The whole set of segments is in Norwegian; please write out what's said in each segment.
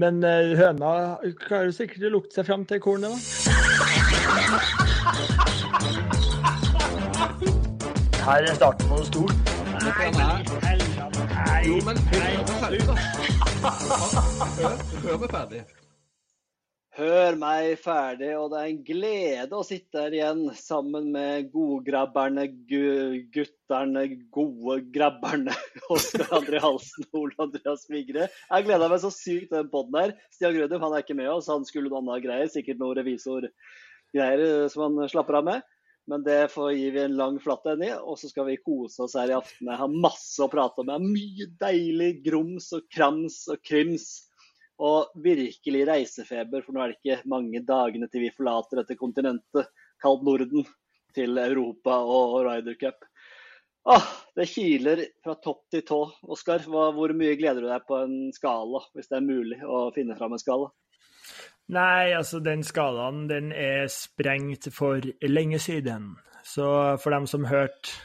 Men uh, høna klarer sikkert å lukte seg fram til kornet, da. Her er starten på noe stort. Nei, nei, jo, men hør. Hør, hør meg ferdig. Hør meg ferdig, og det er en glede å sitte her igjen sammen med godgrabberne, gu gutterne, gode grabberne. Oskar André Halsen og Ole Andreas Vigre. Jeg gleda meg så sykt til den poden her. Stian Grødum han er ikke med oss, han skulle noe annet greier. Sikkert noe revisorgreier eh, som han slapper av med. Men det får gi vi en lang flatt en i, og så skal vi kose oss her i aften. Jeg har masse å prate om. Jeg har mye deilig grums og krams og kryms og virkelig reisefeber, for nå er det ikke mange dagene til vi forlater dette kontinentet kalt Norden til Europa og Ryder Cup. Åh, det kiler fra topp til tå. Oskar, hvor mye gleder du deg på en skala, hvis det er mulig å finne fram en skala? Nei, altså den skalaen den er sprengt for lenge siden. Så for dem som hørte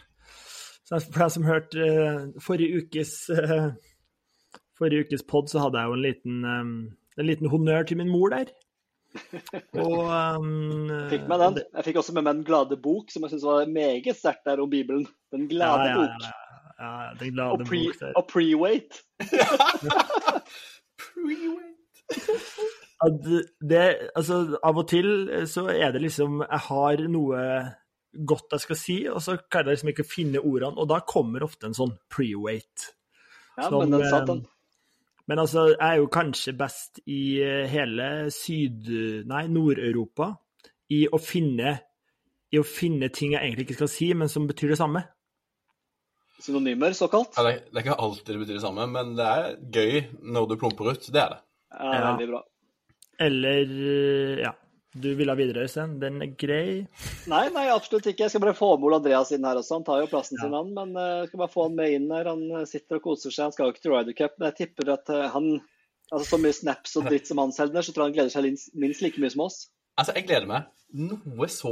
for dem som hørte uh, forrige ukes uh, forrige ukes pod så hadde jeg jo en liten, um, en liten honnør til min mor der. Og, um, fikk med den. Jeg fikk også med meg Den glade bok, som jeg syns var meget sterkt der om Bibelen. Den glade ja, ja, bok. Ja, den glade og pre, bok der. Og pre-wait. pre-wait. det, altså, av og til så er det liksom Jeg har noe godt jeg skal si, og så kan jeg liksom ikke finne ordene, og da kommer ofte en sånn pre-wait. Ja, som, men den satt, den. Men altså, jeg er jo kanskje best i eh, hele Syd... Nei, Nord-Europa i å finne i å finne ting jeg egentlig ikke skal si, men som betyr det samme. Synonymer, såkalt? Ja, det, det, er ikke alltid det betyr det samme, men det er gøy når du plumper ut. Det er det. Ja, ja. veldig bra. Eller ja. Du vil ha videre, Øystein? Den er grei? Nei, nei, absolutt ikke. Jeg skal bare få med Ole Andreas inn her også. Han tar jo plassen ja. sin, han. Men eh, jeg skal bare få han med inn her. Han eh, sitter og koser seg. Han skal jo ikke til Ryder Cup, men jeg tipper at eh, han altså Så mye snaps og dritt som han selger, så tror jeg han gleder seg minst like mye som oss. Altså, jeg gleder meg noe så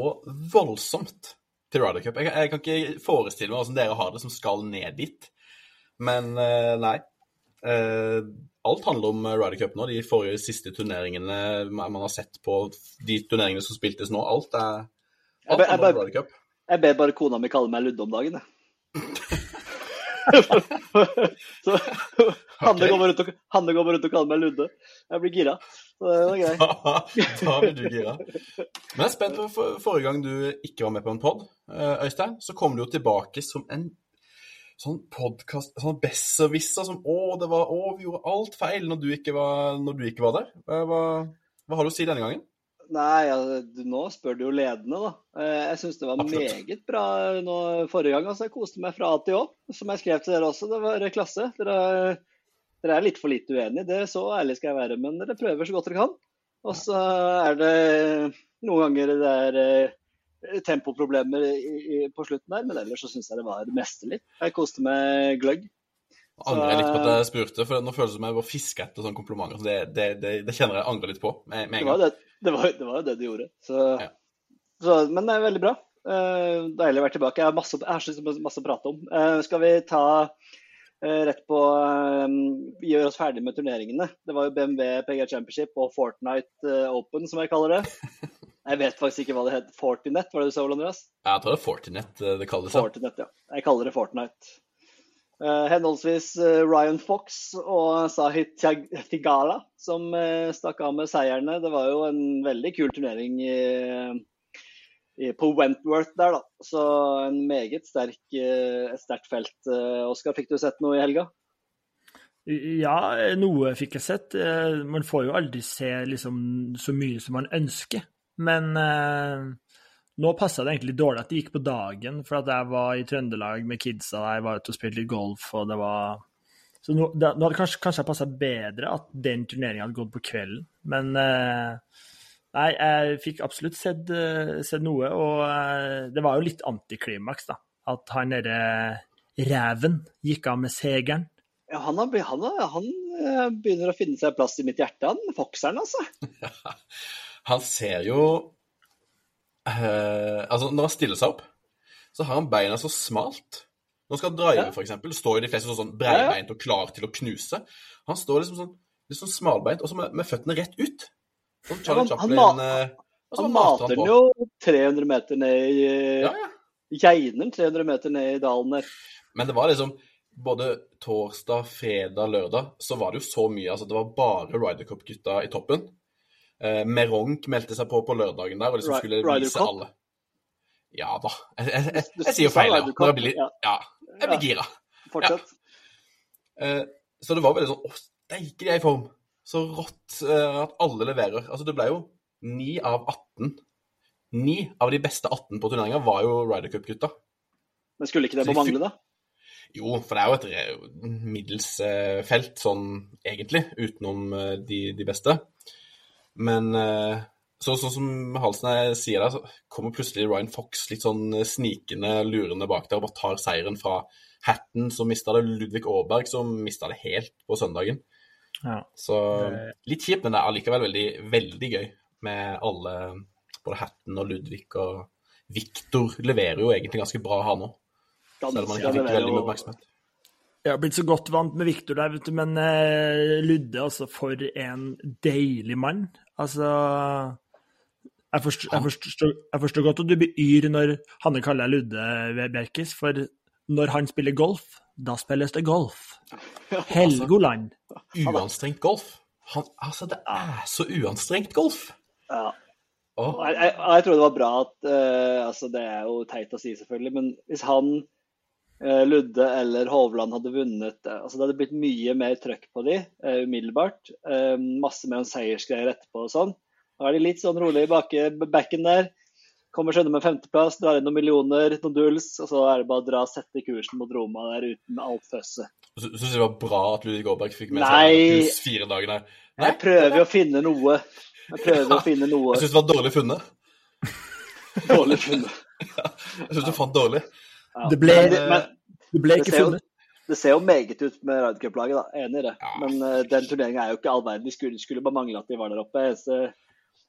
voldsomt til Ryder Cup. Jeg, jeg kan ikke forestille meg hvordan dere har det som skal ned dit. Men nei. Uh, alt handler om eh, Ryder Cup nå. De forrige siste turneringene man har sett på de turneringene som spiltes nå. Alt er alt jeg, handler om Ryder Cup. Jeg ber bare kona mi kalle meg Ludde om dagen, jeg. så Hanne går, rundt og, Hanne går rundt og kaller meg Ludde. Jeg blir gira. Så det var greit. da blir du gira. Men jeg er spent på forrige gang du ikke var med på en pod, eh, Øystein. Så kom du jo tilbake som en sånn podkast Sånn besserwisser som Å, det var, å, vi gjorde alt feil når du ikke var, når du ikke var der. Hva, hva, har du å si denne gangen? Nei, altså, nå spør du jo ledende, da. Eh, jeg syns det var Absolutt. meget bra nå, forrige gang. altså Jeg koste meg fra A til Å. Som jeg skrev til dere også, det var klasse. Dere, dere er litt for lite uenige, det så ærlig skal jeg være. Men dere prøver så godt dere kan. Og så er det noen ganger det er eh, tempoproblemer i, i, på slutten der, men ellers så syns jeg det var mesterlig. Jeg koste meg gløgg. Angrer litt på at jeg spurte, for nå føles det som jeg var fiska etter sånne komplimenter. Så det, det, det, det, kjenner jeg angrer litt på med, med en gang. Det var, jo det du gjorde. Så, ja. så, men det er veldig bra. Uh, deilig å være tilbake. Jeg har masse, jeg har masse å prate om. Uh, skal vi ta uh, rett på Gjøre oss ferdig med turneringene. Det var jo BMW PGA Championship og Fortnite Open, som jeg kaller det. Jeg vet faktisk ikke hva det het. Fortinet, var det du sa, Ole Andreas? Jeg tror det er Fortinet eh, det kalles. Fortinet, ja. Jeg kaller det Fortnite. Uh, henholdsvis uh, Ryan Fox og Sahit Tigala som stakk av med seierne. Det var jo en veldig kul turnering i, i, på Wentworth der, da. Så en meget sterk, et sterkt felt. Oskar, fikk du sett noe i helga? Ja, noe fikk jeg sett. Man får jo aldri se liksom, så mye som man ønsker. Men eh, nå passa det egentlig dårlig at det gikk på dagen, for at jeg var i Trøndelag med kidsa, jeg var ute og spilte litt golf, og det var Så nå, det, nå hadde kanskje, kanskje passa bedre at den turneringa hadde gått på kvelden, men eh, Nei, jeg fikk absolutt sett, eh, sett noe, og eh, det var jo litt antiklimaks, da. At han derre Ræven gikk av med segeren. Ja, han, har, han, har, han, eh, begynner å finne seg plass i mitt hjerte, han fokseren, altså. Han ser jo uh, Altså, når han stiller seg opp, så har han beina så smalt. Når han skal drive, ja. f.eks., står jo de fleste sånn breibeint og klar til å knuse. Han står liksom sånn litt sånn smalbeint, og så med, med føttene rett ut. Sånn Charlie ja, han Chaplin Han, eh, Han mater han den jo 300 meter ned i Ja, ja. Geiner 300 meter ned i dalen der. Men det var liksom både torsdag, fredag, lørdag, så var det jo så mye. Altså, det var bare Ryder Cup-gutta i toppen. Eh, Meronk meldte seg på på lørdagen der og liksom skulle Ryder vise Cup? alle. Ja da. Jeg, jeg, jeg, jeg sier jo feil, ja. Når jeg blir litt ja. Ja, jeg blir gira. Fortsett. Uh, så det var veldig sånn Å, steike, de er i form. Så rått uh, at alle leverer. Altså, det ble jo 9 av 18. 9 av de beste 18 på turneringa var jo Ryder Cup-gutta. Men skulle ikke det Så mangle, da? Jo, for det er jo et middels felt, sånn egentlig, utenom de, de beste. Men eh, så, sånn som Halsen sier der, så kommer plutselig Ryan Fox litt sånn eh, snikende, lurende bak der og bare tar seieren fra Hatton, som mista det, Ludvig Aaberg, som mista det helt på søndagen. Ja. Så litt kjipt, men det er allikevel veldig, veldig gøy med alle Både Hatton og Ludvig og Victor leverer jo egentlig ganske bra, han òg. Selv om han ikke fikk veldig mye oppmerksomhet. Jeg har blitt så godt vant med Viktor der, vet du, men eh, Ludde, altså, for en deilig mann. Altså Jeg forstår, jeg forstår, jeg forstår godt at du blir yr når Hanne kaller deg Ludde, Bjerkis, for når han spiller golf, da spilles det golf. Helgoland. Uanstrengt golf. Han, altså, det er så uanstrengt golf. Ja. Jeg, jeg, jeg tror det var bra at uh, altså Det er jo teit å si, selvfølgelig, men hvis han, Ludde eller Hovland hadde vunnet eh, altså Det hadde blitt mye mer trøkk på de eh, umiddelbart. Eh, masse mer seiersgreier etterpå og sånn. Da er de litt sånn rolig bak backen der. Kommer skjønner med femteplass, drar inn noen millioner, noen duels og så er det bare å dra og sette kursen mot Roma der uten alt føsset. Du syns jeg det var bra at Ludvig Aaberg fikk med seg pluss fire dager der. Nei, Jeg prøver å finne noe. Jeg prøver å finne noe jeg syns det var dårlig funnet. dårlig funnet. Jeg syns du fant dårlig. Det ble- men, men, Det ble Det ikke jo- funnet. Det ser jo meget ut med Ryder Cup-laget, da. Enig i det. Ja. Men uh, den turneringa er jo ikke all verden. De skulle, skulle bare mangle at de var der oppe. Eneste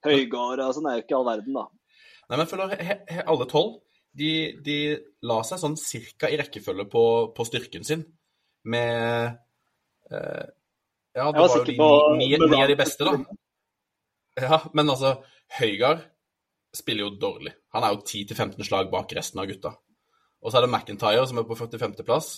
Høygård og sånn er jo ikke all verden, da. Nei, men følger føler he, he, alle tolv de, de la seg sånn cirka i rekkefølge på, på styrken sin med uh, Ja, det var var, jo ni av de beste, da. Ja, men altså, Høygard spiller jo dårlig. Han er jo 10-15 slag bak resten av gutta. Og så er det McIntyre som er på 45.-plass,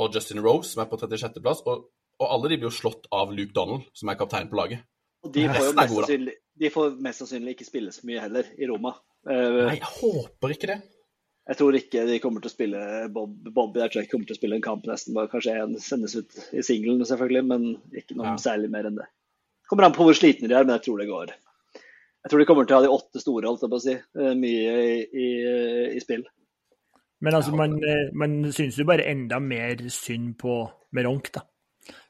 og Justin Rose som er på 36.-plass. Og, og alle de blir jo slått av Luke Donald, som er kaptein på laget. Og de får jo mest sannsynlig, de får mest sannsynlig ikke spille så mye heller i Roma. Eh, Nei, jeg håper ikke det. Jeg tror ikke de kommer til å spille Bob, Bobby jeg tror jeg kommer til å spille en kamp nesten. Bare kanskje en sendes ut i singelen, selvfølgelig, men ikke noe Ja. særlig mer enn det. Kommer an på hvor slitne de er, men jeg tror det går. Jeg tror de kommer til å ha de åtte store, holdt jeg på å si. eh, Mye i, i, i spill. Men altså, man, eh, man syns jo bare enda mer synd på Meronk, da.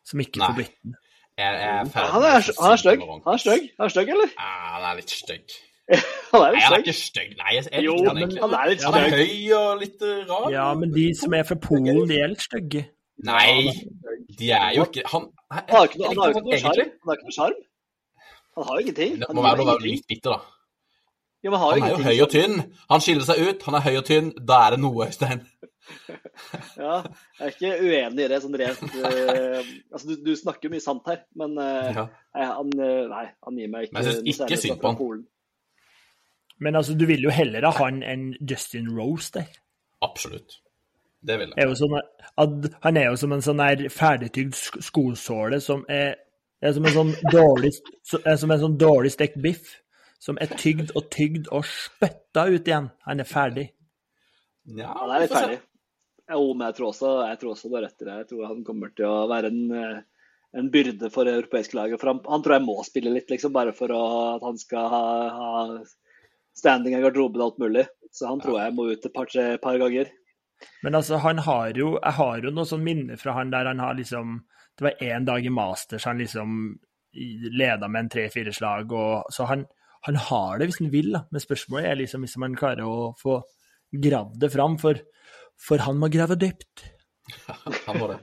Som ikke får blitt den. Jeg, jeg er Han med er, er stygg. Han er stygg, han er stygg, eller? Ja, han er litt stygg. Han er Nei, jo han er ikke stygg. Nei, jeg, jeg Jo, han men han er litt Han er høy og litt uh, rar. Ja, men de som er fra Polen, de er litt stygge. Nei, de er jo ikke Han, Han har ikke noe, han har ikke noe sjarm. Han har jo ingenting. Han må være lov å være litt bitter, da. Ja, men han har Han er jo høy og tynn. Han skiller seg ut. Han er høy og tynn. Da er det noe, Øystein. Ja, jeg er ikke uenig i det sånn rent uh, Altså, du, du snakker jo mye sant her, men uh, Ja. nei, han, eh, nei, han gir meg ikke Men jeg synes ikke synd på han. Men altså, du vil jo heller ha han enn Justin Rose der. Absolutt. Det vil Er jeg. jo sånn at, han er jo som en sånn der ferdigtygd skosåle som er, er som en sånn dårlig, så- er som en sånn dårlig stekt biff. Som er tygd og tygd og spytta ut igjen. Han er ferdig. Ja, Han er litt ferdig. Jo, men jeg tror også, jeg tror også du har rett i det. Jeg tror han kommer til å være en, eh, en byrde for det europeiske laget. For han, han tror jeg må spille litt, liksom, bare for å, at han skal ha, ha standing i garderoben og alt mulig. Så han tror jeg må ut et par, par ganger. Men altså, han har jo Jeg har jo noe sånn minne fra han der han har liksom Det var én dag i Masters han liksom leda med en tre-fire slag, og så han, han har det hvis han vil, da. Men spørsmålet er liksom hvis han klarer å få gravd det fram, for, for han må grave dypt. Han må det.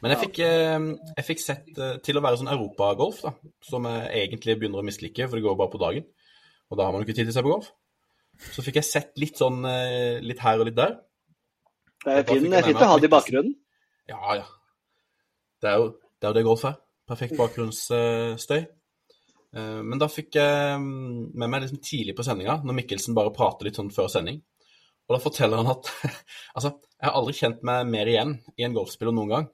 Men jeg fikk, eh, jeg fikk sett eh, til å være sånn europagolf, da, som jeg egentlig begynner å mislike, for det går bare på dagen. Og da har man jo ikke tid til å se på golf. Så fikk jeg sett litt sånn eh, litt her og litt der. Det er fint, fint å ha det i bakgrunnen. Ja, ja. Det er jo det, er jo det golf er. Perfekt bakgrunnsstøy. Eh, Men da fikk jeg mm, med meg liksom tidlig på sendinga, når Mikkelsen bare prater litt sånn før sending. Og da forteller han at Altså, jeg har aldri kjent meg mer igjen i en golfspiller noen gang.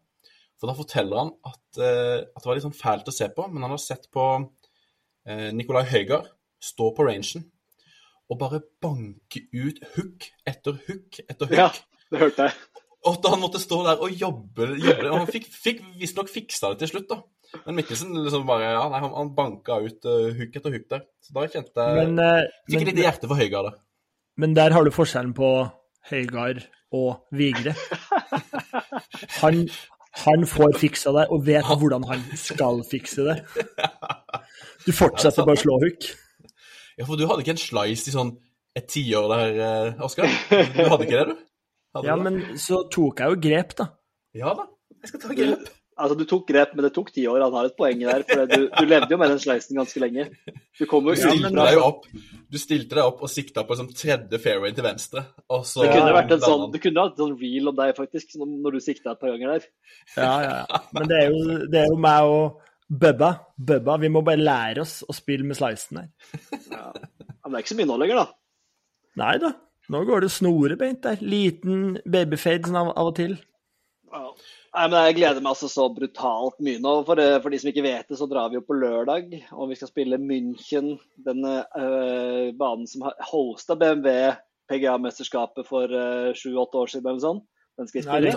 For da forteller han at, eh, at det var litt sånn fælt å se på, men han har sett på Nicolai Nikolai Høygard stå på rangen og bare banke ut hook etter hook etter hook. Ja, det hørte jeg. Og at han måtte stå der og jobbe, jobbe. Og han fikk, fikk visstnok fiksa det til slutt, da. Men Mikkelsen liksom bare, ja, nei, han, han banka ut uh, hook etter hook der. Så da kjente jeg Men, uh, Fikk men, litt hjerte for Høygard der. men der har du forskjellen på Høygard og Vigre. Han, han får fiksa det, og vet hvordan han skal fikse det. Du fortsetter bare å slå hook. Ja, for du hadde ikke en slice i sånn et tiår der, eh, Oskar? Du hadde ikke det, du? Hadde Ja, det? men så tok jeg jo grep, da. Ja da, jeg skal ta grep. Altså, Du tok grep, men det tok ti år. Han har et poeng der. for du, du levde jo med den sleisen ganske lenge. Du kom Du jo stilte, ut deg opp, du stilte deg opp og sikta på sånn tredje fairway til venstre, og så Det kunne vært en sånn, du kunne hatt en sånn reel om deg, faktisk, når du sikta et par ganger der. Ja, ja, ja. Men det er jo, det er jo meg og Bubba. Bubba, Vi må bare lære oss å spille med sleisen her. Ja. Men det er ikke så mye nå lenger, da. Nei da. Nå går det snorebeint der. Liten babyfade sånn av, av og til. Ja. Nei, men Jeg gleder meg altså så brutalt mye nå. For, for de som ikke vet det, så drar vi jo på lørdag. Og vi skal spille München, den øh, banen som har hosta BMW PGA-mesterskapet for øh, sju-åtte år siden eller sånn. Den skal vi spille.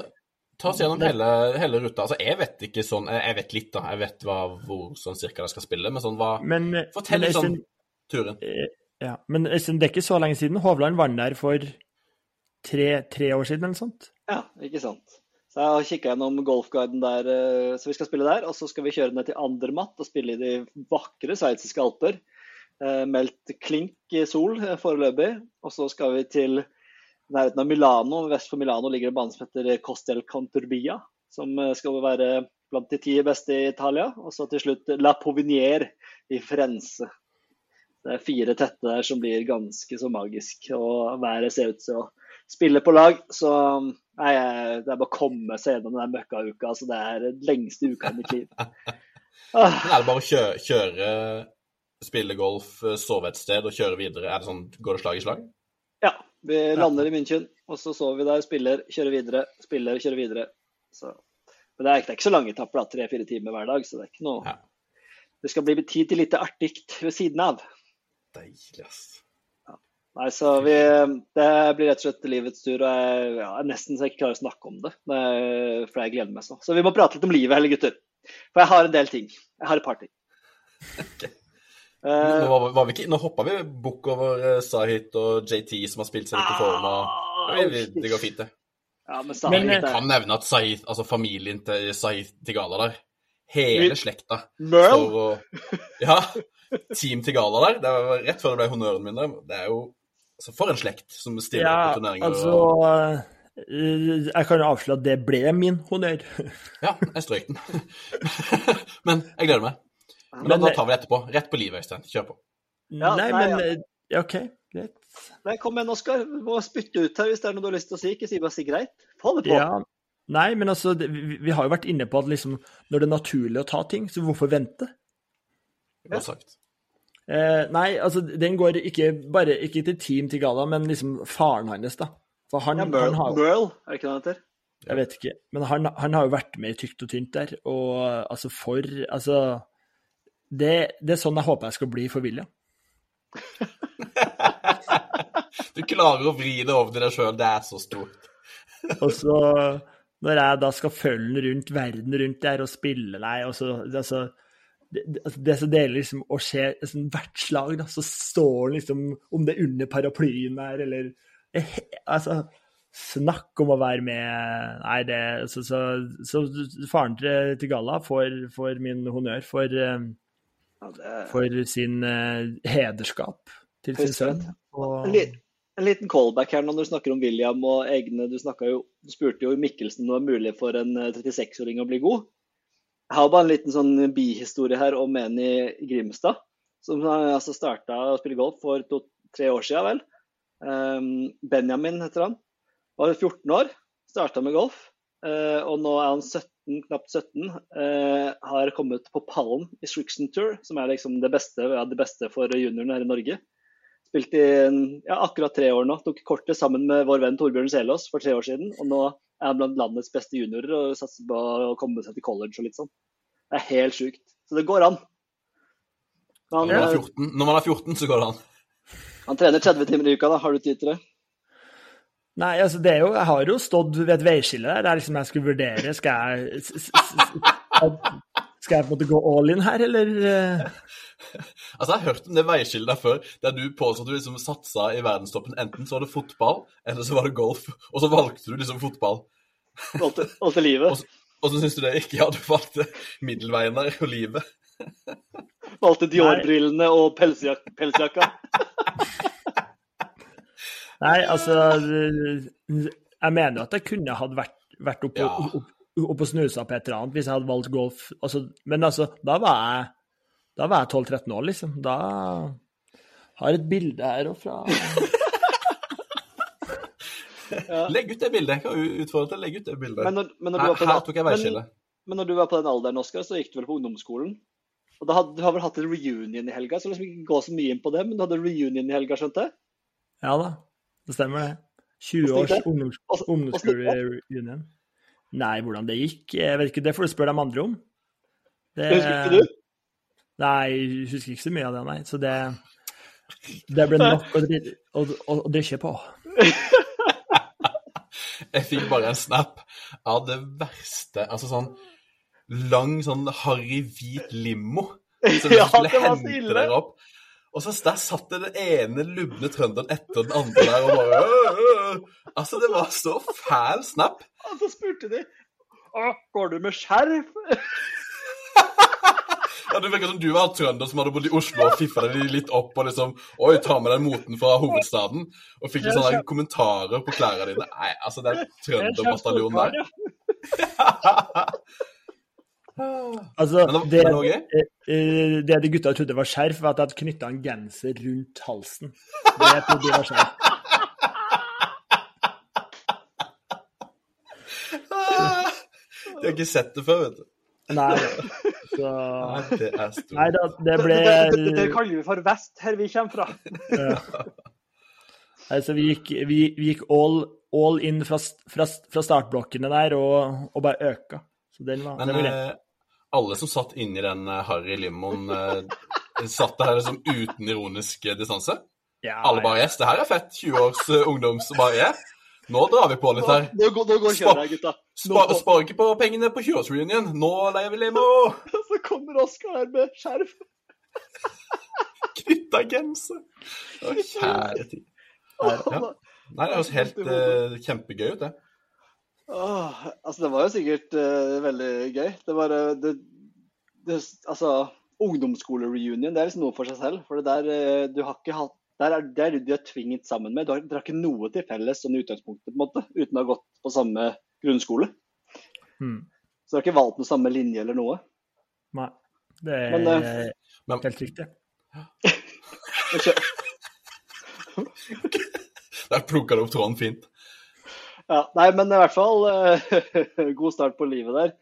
Ta oss gjennom hele, hele ruta. Altså, jeg vet ikke sånn Jeg jeg vet litt, da. Jeg vet hva, hvor sånn cirka de skal spille, men sånn hva Men, Fortell litt sånn turen. ja, men Øystein, det er ikke så lenge siden. Hovland vant der for tre, tre år siden eller noe sånt. Ja, ikke sant. Så jeg har kikka gjennom golfguiden der, eh, så vi skal spille der. Og så skal vi kjøre ned til Andermatt og spille i de vakre sveitsiske alper. Eh, meldt klink i sol eh, foreløpig. Og så skal vi til nærheten av Milano. Vest for Milano ligger en bane som heter Costel Canturbia. Som skal være blant de ti beste i Italia. Og så til slutt La Povinier i Frense. Det er fire tette der som blir ganske så magisk. Og været ser ut til å spille på lag. Så nei, det er bare å komme seg gjennom den møkkauka. Altså, det er den lengste uka i mitt liv. Ah, Men er det bare å kjøre, kjøre spille golf, eh, sove et sted og kjøre videre? Er det sånn, Går det slag i slag? ja, vi lander i München, og så sover vi der, spiller, kjører videre, spiller, kjører videre. Så. Men det er, det er ikke så lange etapper. Tre-fire timer hver dag, så det er ikke noe Ja. Det skal bli tid til litt artig ved siden av. Deilig, ass. Nei, så vi, Det blir rett og slett livets tur. og Jeg ja, er nesten så jeg ikke klarer å snakke om det. det for jeg gleder meg så. Så vi må prate litt om livet, heller, gutter. For jeg har en del ting. Jeg har et par ting. Nå, Uh, nå, var vi ikke, nå hoppa vi bukk over eh, Sahit og JT, som har spilt seg litt i form. og ah, ja, vi- Det går fint, det. Ja, men Sahit men Jeg er kan nevne at Sahit, altså familien til Sahit Tigala der Hele slekta Merle? for å Ja. Team Tigala der. Det var rett før det ble honnøren min der. Det er jo altså For en slekt som stiller Ja, på turneringer. altså og, eh, Jeg kan jo avsløre at det ble min honnør. ja, jeg strøk den. Men jeg gleder meg. Men Men- da tar vi det etterpå. Rett på livet, Øystein. Kjør på. Ja, nei, nei, men ja. eh, OK, greit. Nei, kom igjen, Oskar. Du må spytte ut her hvis det er noe du har lyst til å si. Ikke si bare si greit. Få det på. Ja. Nei, men altså, vi, vi har jo vært inne på at liksom, når det er naturlig å ta ting, så hvorfor vente? Godt sagt. Eh, nei, altså, den går ikke bare ikke til Team Tigala, men liksom faren hans, da. For han, Ja, han har Merle, er det ikke det han heter? Jeg vet ikke. Men han, han har jo vært med i tykt og tynt der. Og altså, for Altså det, det er sånn jeg håper jeg skal bli for William. Du klarer å vri det over til deg sjøl. Det er så stort. Og så, når jeg da skal følge den rundt verden rundt der og spille, nei, og så altså, det, det- altså, det er så liksom, å se liksom, hvert slag, da, så står han liksom Om det er under paraplyen der, eller eh, Altså, snakk om å være med Nei, det Så, så, så faren til, til Galla får, får min honnør for, eh, Ja, det for sin uh, hederskap til sin sønn. Og, En, liten callback her når du snakker om William og egne. Du, jo, du spurte jo Mikkelsen om det var mulig for en eh, 36-åring å bli god. Jeg har bare en liten sånn bihistorie her om en i Grimstad. Som altså starta å spille golf for to-tre år siden, vel. Um, Benjamin heter han. Var 14 år, starta med golf. Uh, og nå er han 17 16, knapt 17, Uh, har kommet på pallen i Strixon Tour, som er liksom det beste, ja, det beste for juniorene her i Norge. Spilte i ja, akkurat tre år nå. Tok kortet sammen med vår venn Torbjørn Selås for tre år siden. Og nå er blant landets beste juniorer og satser på å komme seg til college og litt sånn. Det er helt sjukt. Så det går an. Når Han, man, er eh, 14, når man er 14, så går det an. han trener 30 timer i uka, da. Har du tid til det? Nei, altså det er jo Jeg har jo stått ved et veiskille der der liksom jeg skulle vurdere Skal jeg Skal jeg på en måte gå all in her, eller? eh? Altså, Jeg har hørt om det veiskillet før, der du påstod at du liksom satsa i verdenstoppen. Enten så var det fotball, eller så var det golf. Og så valgte du liksom fotball. Valgte livet. Og så- Og så syns du det ikke? Ja, du valgte middelveien der og livet. Valgte Dior-brillene og pelsjak pelsjakka. Nei, altså Jeg mener jo at jeg kunne hatt vært, vært oppe, Ja. opp, opp og snusa på et eller annet hvis jeg hadde valgt golf. Altså, men altså, da var jeg da var jeg 12-13 år, liksom. Da har jeg et bilde her og fra Ja. Legg ut det bildet. Jeg kan utfordre til å legge ut det bildet. Men når, men, når du her, var på her tok jeg men, veiskillet. men når du var på den alderen, Oskar, så gikk du vel på ungdomsskolen? Og da hadde, Du har vel hatt en reunion i helga, så liksom ikke gå så mye inn på det, men du hadde reunion i helga, skjønte jeg? Ja da, det stemmer det. 20 års ungdomsskolereunion. Nei, hvordan det gikk, jeg vet ikke, det får du spørre de andre om. Det, husker ikke du? Nei, jeg husker ikke så mye av det, nei. Så det, det ble nok å, å, å, å drikke på. Jeg fikk bare en snap av det verste Altså sånn lang, sånn harry hvit limo. Som Ja, skulle det hente ille. dere opp. Og så der satt det den ene lubne trønderen etter den andre der og bare «Øh, øh». Altså, det var så fæl snap. Og så spurte de Å, går du med skjerf? Ja, Du virker som du var trønder som hadde bodd i Oslo og fiffa deg litt opp og liksom Oi, ta med deg moten fra hovedstaden. Og fikk litt sånne kommentarer på klærne dine. Nei, altså, det er trønderbataljon der. Altså, det, gøy. eh, det de gutta trodde var skjerf, var at jeg hadde knytta en genser rundt halsen. Det trodde de var skjerf. De har ikke sett det før, vet du. Nei, så Nei, det er stort. Nei da, det ble Det, det, det, det kaller vi for vest, her vi kommer fra. Ja. Altså, vi gikk, vi, vi gikk all, all in fra, fra, fra startblokkene der og, og bare øka. Så den var, Men den var eh, alle som satt inni den eh, harry limoen, eh, satt der liksom uten ironisk distanse? Ja, Alle bare Yes, det her er fett. 20 års ungdoms bare yeah. Nå drar vi på litt her. Nå, går- nå går kjøret gutta. Spar, spar ikke på pengene på 20-årsreunion. Nå leier vi limo! Så kommer Oskar her med skjerf. Knytta genser. Kjære tid. Ja. Nei, det høres helt uh, kjempegøy ut, det. Åh, altså, det var jo sikkert uh, veldig gøy. Det var uh, det, det, Altså, ungdomsskolereunion, det er liksom noe for seg selv. For det der du har ikke hatt der er, det er du er tvinget sammen med. Dere har ikke noe til felles sånn i utgangspunktet, på en måte, uten å ha gått på samme grunnskole. Hmm. Så du har ikke valgt noe samme linje eller noe. Nei, det er Men, eh, Men- helt riktig. Der plukka du opp tråden fint. Ja, nei, men i hvert fall eh, god start på livet der.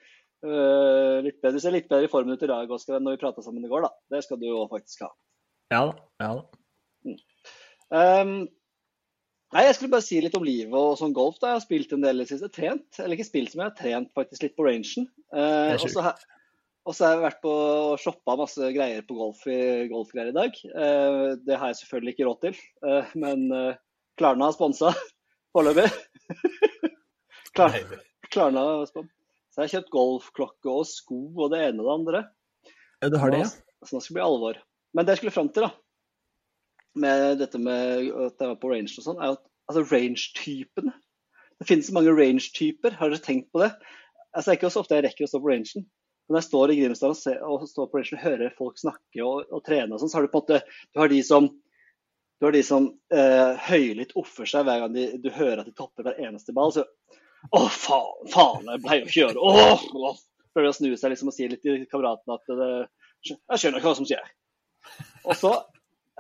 Eh, litt bedre, du ser litt bedre i formen ut i dag Oskar, enn når vi prata sammen i går. da. Det skal du jo faktisk ha. Ja da. ja da. Um, nei, Jeg skulle bare si litt om livet og sånn golf. da. Jeg har spilt en del i det siste. Trent. Eller ikke spilt, men jeg har trent faktisk litt på rangen. Er og så har- jeg vært på og shoppa masse greier på golf i golfgreier i dag. Uh, det har jeg selvfølgelig ikke råd til, uh, men Klarna har sponsa foreløpig. Klar, Klarna har sponsa. Så jeg har kjøpt golfklokke og sko og det ene og det andre. Ja, du har det, ja? Så nå skal det bli alvor. Men det jeg skulle fram til, da, med dette med at jeg var på range og sånn, er at altså range-typene Det finnes så mange range-typer. Har dere tenkt på det? Altså, det er ikke så ofte jeg rekker å stå på rangen. Men når jeg står i Grimstad og, ser, og står på rangen og hører folk snakke og, og trene, og sånn, så har du på en måte du har de som du har de som eh, høylytt offer seg hver gang de, du hører at de topper hver eneste ball. Så Å, faen, faen, jeg pleier å kjøre. Åh, åh. Prøver å snu seg liksom og si litt til kameratene at det, jeg skjønner ikke hva som skjer. Og så,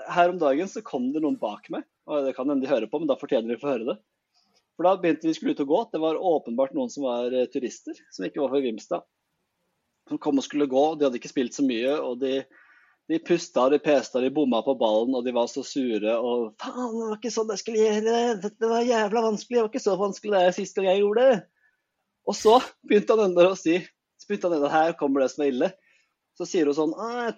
her om dagen, så kom det noen bak meg. Og det kan hende de hører på, men da fortjener de å få høre det. For da begynte vi skulle ut og gå. Det var åpenbart noen som var eh, turister, som ikke var fra Grimstad. Som kom og skulle gå. De hadde ikke spilt så mye. og de, de pusta, de pesta, de bomma på ballen, og de var så sure. Og faen, det var ikke sånn jeg skulle gjøre! Dette var jævla vanskelig! Det var ikke så vanskelig det sist gang jeg gjorde det! Og så begynte han enda å si så begynte han enda, her kommer det som er ille. Så sier hun sånn «Ah,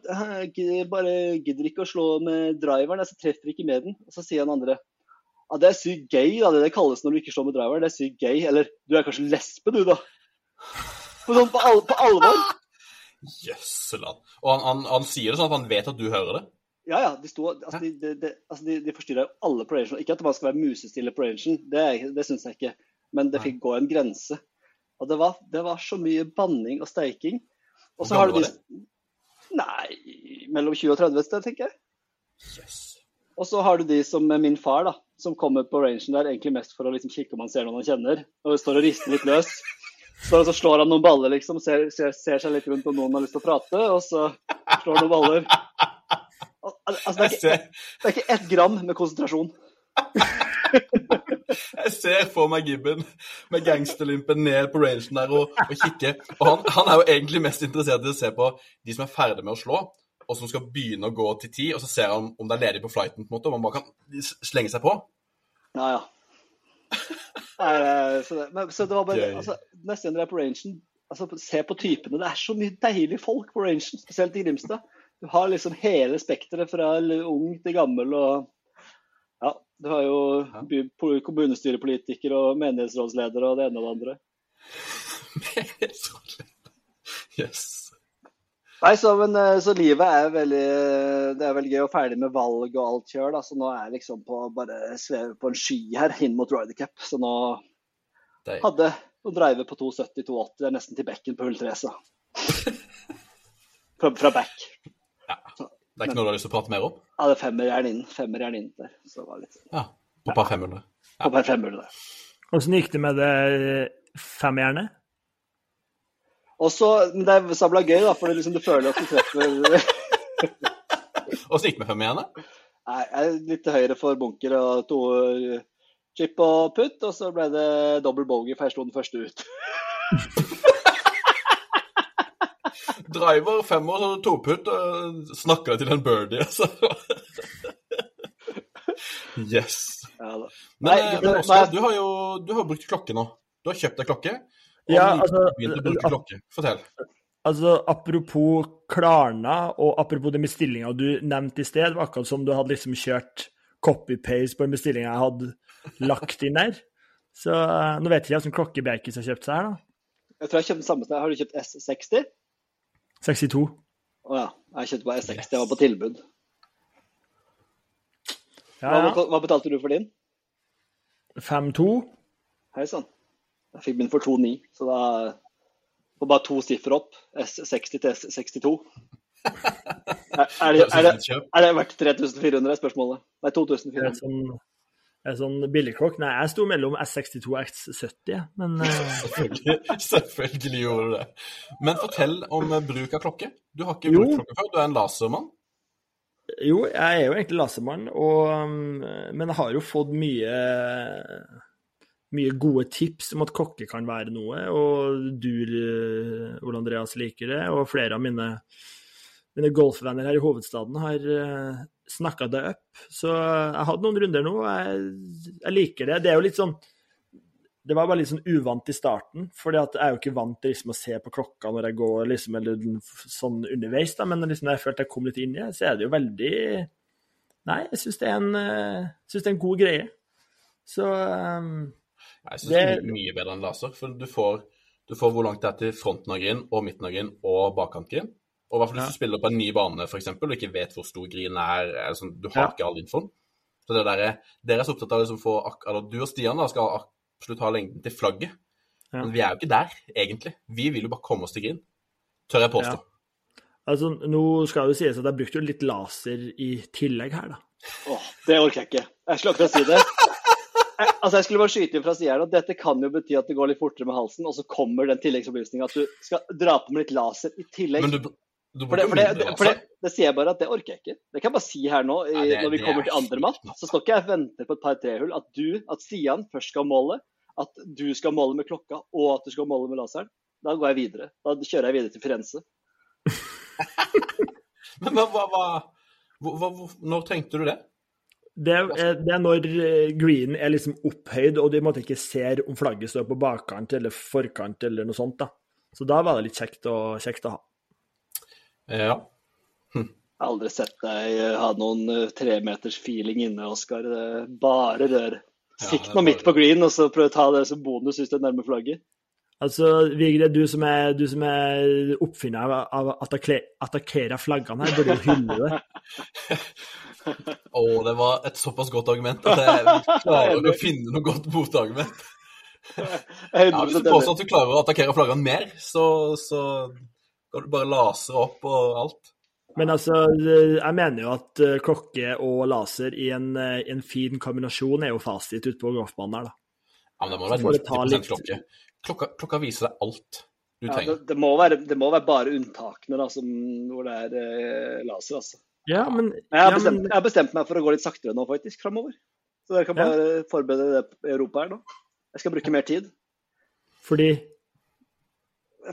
jeg bare gidder ikke å slå med driveren, jeg treffer ikke med den. Og så sier han andre ja, det er sykt gay, da. Det det kalles når du ikke slår med driveren. Det er sykt gay. Eller du er kanskje lesbe, du, da. På, sånn, på, al på alvor. Jøsseland. Og han, han, han sier det sånn at han vet at du hører det? Ja, ja. De, sto, altså, de, de, de, altså, de, forstyrra jo alle på rangen. Ikke at man skal være musestille på rangen, det, det syns jeg ikke. Men det fikk gå en grense. Og det var, det var så mye banning og steiking. Og så har du de Nei, mellom 20 og 30 et sted, tenker jeg. Yes. Og så har du de som er min far, da, som kommer på rangen der egentlig mest for å liksom kikke om han ser noen han kjenner. Og står og rister litt løs. Så, så slår han noen baller, liksom, ser, ser, ser seg litt rundt om noen har lyst til å prate, og så slår han noen baller. Al- Altså, det, er ikke, det er ikke ett gram med konsentrasjon. jeg ser for meg Gibben med gangsterlimpen ned på rangen der og, og kikke. Og han, han er jo egentlig mest interessert i å se på de som er ferdig med å slå, og som skal begynne å gå til ti, og så ser han om det er ledig på flighten, på en måte, om man bare kan slenge seg på. Ja, ja. Nei, så, det, men, så det var bare altså, Neste gang dere er på rangen, altså, se på typene. Det er så mye deilige folk på rangen, spesielt i Grimstad. Du har liksom hele spekteret fra ung til gammel. og Du har jo Ja. kommunestyrepolitikere og menighetsrådsleder og det ene og det andre. yes. Nei, så, men, eh, så livet er veldig Det er veldig gøy og ferdig med valg og alt kjør. da, Så nå er jeg liksom på bare sveve på en sky her inn mot Ryder Cup. Så nå Dei. hadde å drive på 270-280. Det er nesten til bekken på hull 3, så. Fra, fra back. Det er ikke noe du har lyst til å prate mer om? Ja, det er femmerjern inn. Femmerjern inn der. Så det var litt Ja. På par 500. På par 500 der. Åssen gikk det med det femjernet? Og så, men det er sabla gøy, da, for det liksom, du føler at du treffer Åssen gikk det med femmerne? Nei, jeg er litt til høyre for bunker og to eh, chip og putt, og så ble det dobbel bogey, for jeg slo den første ut. Driver, femmer, så toputt, deg til en birdie, altså. yes. Ja, da. Men, Nei, eh, men Oskar, nei. du har jo du har brukt klokke nå. Du har kjøpt deg klokke. Og Ja, altså, begynt å bruke klokke. Fortell. Altså, Apropos Klarna, og apropos den bestillinga du nevnte i sted, det var akkurat som du hadde liksom kjørt copy-paste på en bestilling jeg hadde lagt inn der. Så eh, nå vet jeg ikke hvilken klokke Bjerkis har kjøpt seg her, da. Jeg tror jeg kjøpte den samme sted. Har du kjøpt S60? 62. Å ja. Jeg kjøpte bare S60. Jeg var på tilbud. Ja, ja. hva betalte du for din? 5-2. Hei sann. Jeg fikk min for 2,9, så da får bare to siffer opp. S60 til S62. Er, er, det, er, er det verdt 3400, er spørsmålet. Nei, Det er 2400. er sånn billigklokk. Nei, jeg sto mellom S62 og X70, men eh, Selvfølgelig, selvfølgelig gjorde du det. Men fortell om eh, bruk av klokke. Du har ikke brukt klokke før. Du er en lasermann. Jo, jeg er jo egentlig lasermann, og, um, men jeg har jo fått mye mye gode tips om at klokke kan være noe, og du, eh, Ole Andreas, liker det, og flere av mine, mine golfvenner her i hovedstaden har snakka det opp. Så jeg hadde noen runder nå, jeg, jeg liker det. Det er jo litt sånn det var bare litt sånn uvant i starten, for jeg er jo ikke vant til liksom å se på klokka når jeg går liksom, eller sånn underveis, da, men liksom når jeg følte jeg kom litt inn i det, så er det jo veldig Nei, jeg syns det, er en, eh, det er en god greie. Så um, Jeg syns det er Det- mye, mye bedre enn laser. For du får, du får hvor langt det er til fronten av grind og midten av grind og bakkantgreen. Og i hvert fall hvis Ja. du spiller på en ny bane for eksempel, og ikke vet hvor stor green er, sånn, du har Ja. ikke all infoen. Så det der, er- Dere er så opptatt av å liksom få ak- eller Du og Stian da, skal absolutt ha lengden til flagget. Ja. Men vi er jo ikke der, egentlig. Vi vil jo bare komme oss til green. Tør jeg påstå. altså, nå skal det jo sies at jeg brukte jo litt laser i tillegg her, da. Åh, det orker jeg ikke. Jeg skulle akkurat si det. Jeg, altså, jeg skulle bare skyte inn fra siden her, og Dette kan jo bety at det går litt fortere med halsen, og så kommer den tilleggsopplysninga at du skal dra på med litt laser i tillegg. Men du For det, for, det, det, for det, det sier jeg bare at det orker jeg ikke. Det kan jeg bare si her nå, i, Ja, når vi kommer er til andre matt. Så står ikke jeg og venter på et par-tre-hull at du, at Stian først skal måle, at du skal måle med klokka og at du skal måle med laseren, da går jeg videre. Da kjører jeg videre til Firenze. Men hva, hva, hva, hva, hva Når tenkte du det? Det er, det er når eh, greenen er liksom opphøyd, og du i en måte ikke ser om flagget står på bakkant eller forkant eller noe sånt. da. Så da var det litt kjekt og, kjekt å ha. Ja. Jeg har aldri sett deg eh, ha noen eh, tremeters feeling inne, Oskar. Det Bare rør. Ja, Sikt det er midt på green, og så prøv å ta det som bonus hvis du er nærme flagget. Altså, Vigre, du som er, du som er oppfinner av, å attakkere flaggene her, burde jo hylle det. Å, det var et såpass godt argument at jeg klarer å finne noe godt motargument. Ja, hvis du påstår at du klarer å attakkere flaggene mer, så, så kan du bare lasere opp og alt. Men altså, jeg mener jo at eh, klokke og laser i en, eh, en fin kombinasjon er jo fasit ute på golfbanen her, da. Ja, men det må være det ta 90 klokke. klokka. Klokka viser deg alt du Ja, trenger. det, må være, det må være bare unntakene da, som, hvor det er eh, laser. altså. Ja, men, jeg, har ja, bestemt, men jeg har bestemt meg for å gå litt saktere nå, faktisk, framover. Så dere kan Ja. bare forberede det i Europa her nå. Jeg skal bruke mer tid. fordi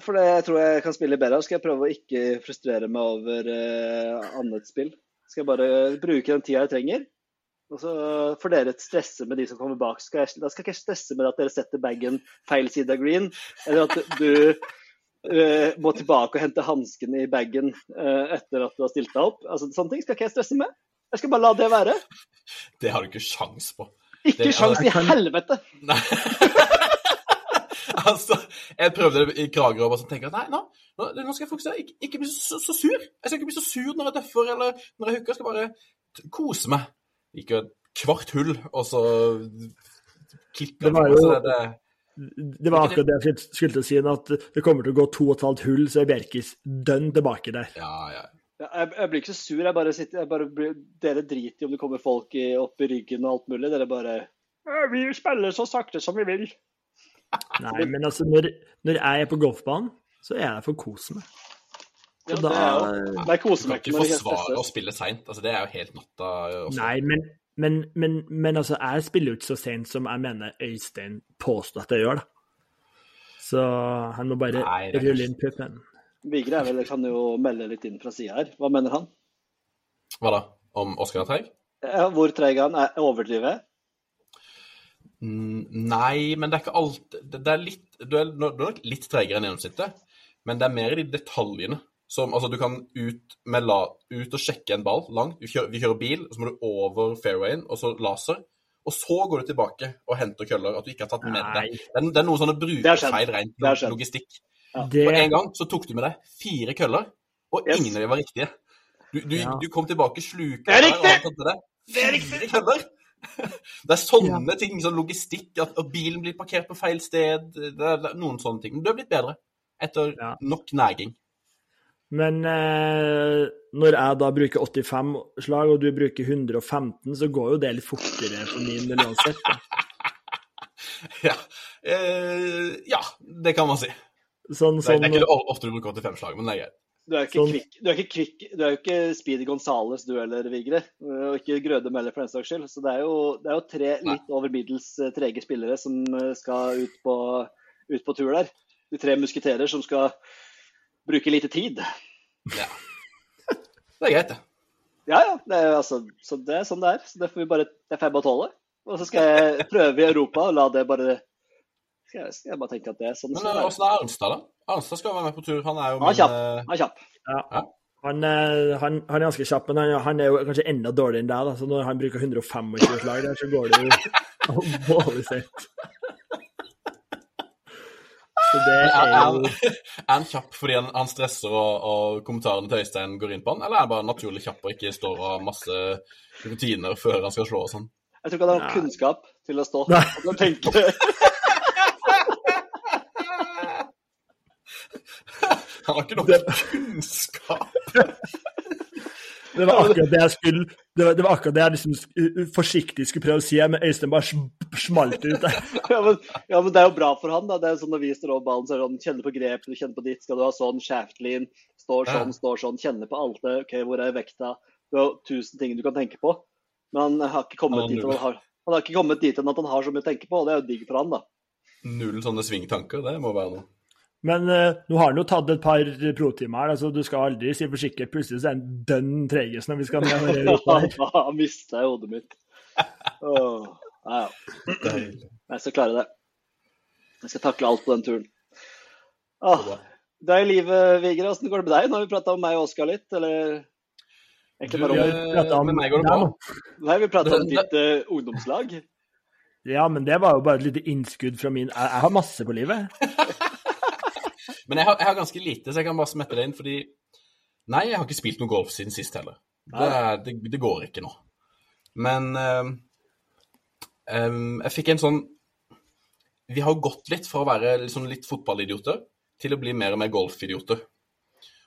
For det jeg tror jeg kan spille bedre. Skal jeg prøve å ikke frustrere meg over uh, annet spill. Skal jeg bare bruke den tida jeg trenger. Og så får dere stresse med de som kommer bak. Skal jeg, da skal jeg ikke stresse med at dere setter bagen feil side av green, eller at du uh, må tilbake og hente hansken i bagen uh, etter at du har stilt deg opp. Altså, sånne ting skal ikke jeg stresse med. Jeg skal bare la det være. Det har du ikke sjans på. Ikke Det- sjans i helvete! Nei. altså, jeg prøvde det i Kragerø og bare sånn tenker at nei, nå, nå, skal jeg fokusere. Ikke, ikke bli så, så sur. Jeg skal ikke bli så sur når jeg døffer eller når jeg hooker. Jeg skal bare kose meg. Gikk jo et kvart hull, og så klikka Det var jo- så det. det var akkurat det jeg skulle til å si, at det kommer til å gå to og et halvt hull, så er Bjerkis dønn tilbake der. Ja, ja. Ja, jeg, jeg blir ikke så sur. Jeg bare sitter, jeg bare blir, dere driter i om det kommer folk i, opp i ryggen og alt mulig. Dere bare Vi spiller så sakte som vi vil. Nei, men altså, når, når jeg er på golfbanen, så er jeg for å kose meg. Ja, da, det er er Du kan ikke forsvare å spille seint. Altså, det er jo helt natta også. Nei, men, men, men, men altså, jeg spiller jo ikke så sent som jeg mener Øystein påstår at jeg gjør, da. Så han må bare Nei, er rulle inn puppen. Vigre er vel, kan jo melde litt inn fra sida her. Hva mener han? Hva da? Om Oskar er treig? Ja, hvor treig han? Er- Overdriver jeg? Mm, Nei, men det er ikke alt Det er litt Du er, du er nok litt tregere enn gjennomsnittet, men det er mer i de detaljene. Som, altså, du kan ut, med la, ut og sjekke en ball langt. Vi kjører, vi kjører bil, og så må du over fairwayen, og så laser. Og så går du tilbake og henter køller. At du ikke har tatt med deg. Det det er noen sånne brukerfeil rent logistikk. Det, For en gang så tok du med deg fire køller, og Yes. ingen av dem var riktige. Du, du, Ja. du kom tilbake sluka Det er der, og riktig! Det er riktig! køller! Det er sånne ting, sånn logistikk, at, at bilen blir parkert på feil sted. Det er, det er noen sånne ting. Men du har blitt bedre etter Ja. nok næging. men eh, når jeg da bruker 85 slag, og du bruker 115, så går jo det litt fortere for min del uansett. Ja. Eh, ja, det kan man si. Sånn, Det er, sånn, det er ikke ofte du bruker 85 slag, men det er greit. Du er jo ikke Sånn. er ikke er ikke Speedy Gonzales du heller, Vigre. Og ikke Grødem heller, for den saks skyld. Så det er jo, det er jo tre Nei. litt over middels eh, trege spillere som eh, skal ut på, ut på tur der. De tre musketerer som skal bruke lite tid. Ja. Det er greit, det. Ja, ja. Det er, altså, så det er sånn det er. Så det får vi bare, det får jeg bare tåle. Og så skal jeg prøve i Europa og la det bare skal jeg, skal jeg bare tenke at det er sånn Men eh, åssen er Arnstad, da? Arnstad skal være med på tur. Han er jo min kjapp. eh, Han er kjapp. han, eh, han, han er ganske kjapp, men han, han er jo kanskje enda dårligere enn deg. Da. Så når han bruker 125 slag der, så går det jo alvorlig sett. Så det Er, jo er han kjapp fordi han, han stresser og, og kommentarene til Øystein går inn på han, eller er han bare naturlig kjapp og ikke står og har masse rutiner før han skal slå og sånn? Jeg tror ikke han har kunnskap til å stå og tenke. Han har ikke nok Det- kunnskap. Det var akkurat det jeg skulle Det var, det var akkurat det jeg liksom forsiktig skulle prøve å si, men Øystein bare sm- smalt ut der. Ja men, ja, men det er jo bra for han. da. Det er jo sånn Når vi står over ballen, så er det sånn kjenne på grep, du kjenner på ditt. Skal du ha sånn, shaftlean, står sånn, Ja. står sånn, kjenne på alt det. OK, hvor er vekta? Du har tusen ting du kan tenke på. Men han har ikke kommet ja, dit han har, han har ikke kommet dit enn at han har så mye å tenke på, og det er jo digg for han, da. Null sånne svingtanker, det må være noe. Men uh, nå har han jo tatt et par protimer her, altså du skal aldri si for sikkert. Plutselig så er han dønn tregest når vi skal ned og Ja, da mista jeg hodet mitt. Oh, ja, ja. Jeg skal klare det. Jeg skal takle alt på den turen. Så det er livet, Vigre. Åssen går det med deg? Nå har vi prata om meg og Oskar litt, eller egentlig bare Du, om eh, pratet om med meg går det bra. Nei, vi prata om ditt uh, ungdomslag. Ja, men det var jo bare et lite innskudd fra min Jeg, jeg har masse på livet. Men jeg har, jeg har ganske lite, så jeg kan bare smette det inn, fordi Nei, jeg har ikke spilt noe golf siden sist heller. Det, det, det går ikke nå. Men um, jeg fikk en sånn Vi har gått litt fra å være liksom litt fotballidioter til å bli mer og mer golfidioter.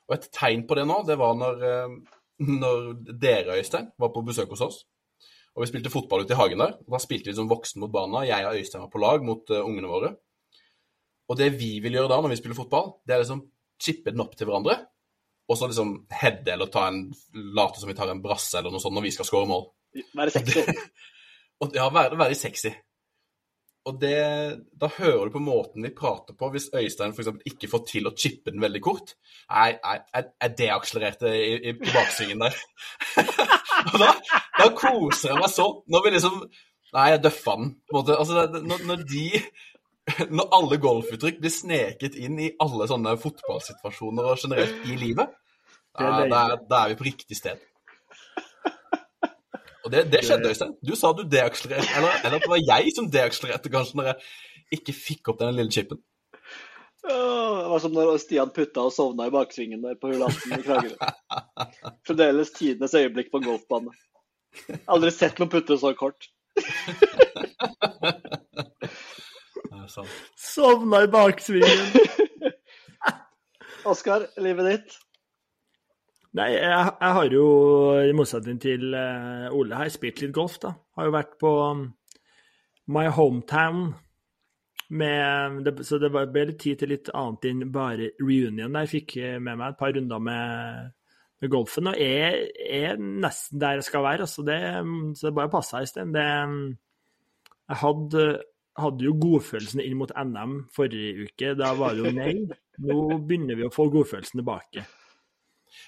Og et tegn på det nå, det var når, eh, når dere, Øystein, var på besøk hos oss. Og vi spilte fotball ute i hagen der. og Da spilte vi som voksen mot barna. Jeg og Øystein var på lag mot uh, ungene våre. Og det vi vil gjøre da når vi spiller fotball, det er liksom chippe den opp til hverandre. Og så liksom heade eller ta en, late som vi tar en brasse eller noe sånt når vi skal skåre mål. Være sexy. Og ja, være, være sexy. Og det, da hører du på måten de prater på, hvis Øystein eksempel ikke får til å chippe den veldig kort. Nei, nei, jeg, deakselererte i, i, i baksvingen der. og da, da koser jeg meg sånn. Når vi liksom Nei, jeg døffa den. på en måte. Altså, når, når de Når alle golfuttrykk blir sneket inn i alle sånne fotballsituasjoner og generelt i livet, da, da, da er vi på riktig sted. Og det, det skjedde, Øystein. Du sa du deakselererte, eller, eller at det var jeg som deakselererte, kanskje, når jeg ikke fikk opp den lille chipen. Det var som når Stian putta og sovna i baksvingen der på hull 18 i Kragerø. Fremdeles tidenes øyeblikk på en golfbane. Aldri sett noen putte så kort. Sant. Sovna i baksvingen. Oskar, livet ditt? Nei, jeg, jeg har jo, i motsetning til eh, Ole her, spilt litt golf, da. Har jo vært på um, My Hometown. Med, det, så det var- ble litt tid til litt annet enn bare reunion. Jeg fikk eh, med meg et par runder med, med golfen, og jeg er nesten der jeg skal være. Altså det, så det bare passa i sted. Det, jeg hadde, hadde jo godfølelsen inn mot NM forrige uke. Da var det jo nei. Nå begynner vi å få godfølelsen tilbake.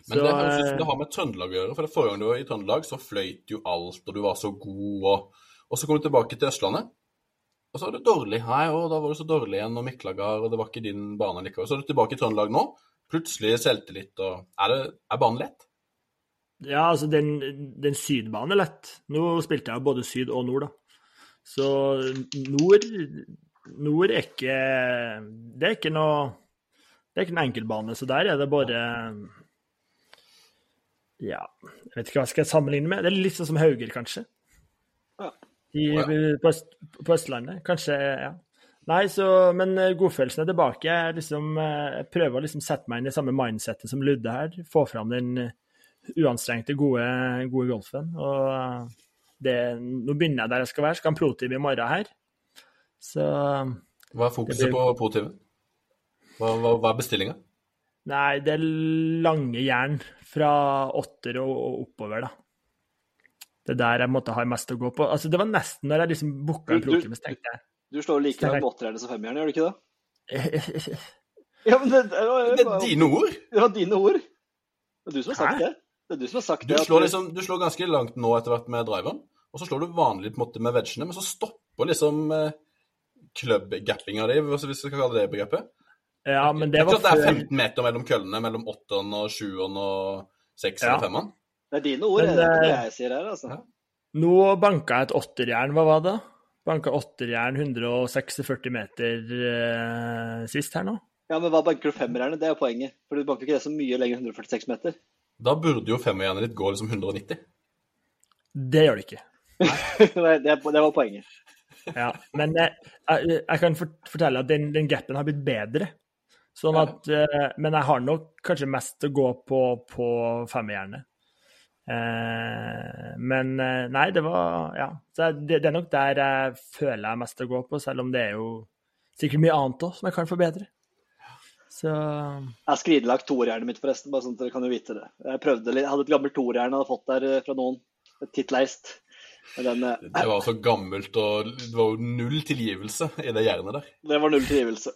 Men Så, det høres ut som eh, det har med Trøndelag å gjøre. For det forrige gang du var i Trøndelag, så fløyt jo alt, og du var så god, og, og så kom du tilbake til Østlandet. Og så var det dårlig. Nei, og da var du så dårlig igjen, og Miklagard, og det var ikke din bane likevel. Så er du tilbake i Trøndelag nå. Plutselig selvtillit, og Er, det, er banen lett? Ja, altså den, den sydbanen er lett. Nå spilte jeg både syd og nord, da. Så nord, nord er ikke Det er ikke noe Det er ikke en enkeltbane, så der er det bare Ja, jeg vet ikke hva skal jeg sammenligne med. Det er litt sånn som Hauger, kanskje. I, på, Øst, på Østlandet. Kanskje, ja. Nei, så, men eh, godfølelsen er tilbake. Jeg, liksom, eh, jeg prøver å liksom sette meg inn i samme mindsettet som Ludde her. Få fram den eh, uanstrengte, gode, gode golfen. Og det, nå begynner jeg der jeg skal være. Skal ha en protib i morgen her. Så Hva er fokuset blir- på pro-TV? Hva, hva, hva er bestillinga? Nei, det er lange jern fra åtter og, og oppover, da. Det er der jeg måtte ha mest å gå på. Altså, det var nesten når jeg liksom booka en Du- du- tenkte jeg Du slår like langt med åtterne som femmeren, gjør du ikke det? Ja, men det, det, var, Det er dine ord! det var dine ord. Det er du som har sagt Hæ? det. Det er du som har sagt Du det. at- du... liksom, du slår ganske langt nå etter hvert med driveren, og så slår du vanlig på en måte med vegene, men så stopper liksom eh, club-gappinga di, hvis vi skal kalle det begrepet. Ja, men Det det var klart det er 15 meter mellom køllene, mellom åtteren og sjueren og sekseren Ja. og femmeren. Det er dine ord, Men, det er ikke det eh, jeg sier her, altså. Ja. Nå banka jeg et åtterjern, hva var det? Banka åtterjern 146 meter eh, sist her nå. Ja, men hva banker du femmerjernet? Det er jo poenget. For du banker ikke det så mye lenger enn 146 meter. Da burde jo femmerjernet ditt gå liksom 190. Det gjør det ikke. Det, det var poenget. Ja, men jeg, jeg, jeg kan fortelle at den, den gapen har blitt bedre. Sånn at, ja. men jeg har nok kanskje mest å gå på på femmerjernet. Eh, men eh, nei, det var Ja. Så det, det er nok der jeg føler jeg mest å gå på, selv om det er jo sikkert mye annet òg som jeg kan forbedre. Så Jeg har skridelagt toerjernet mitt, forresten, bare sånn at dere kan jo vite det. Jeg prøvde hadde et gammelt toerjern jeg hadde fått der eh, fra noen. Et tittleist. Men den, eh, Det var så gammelt, og det var jo null tilgivelse i det jernet der. det var null tilgivelse.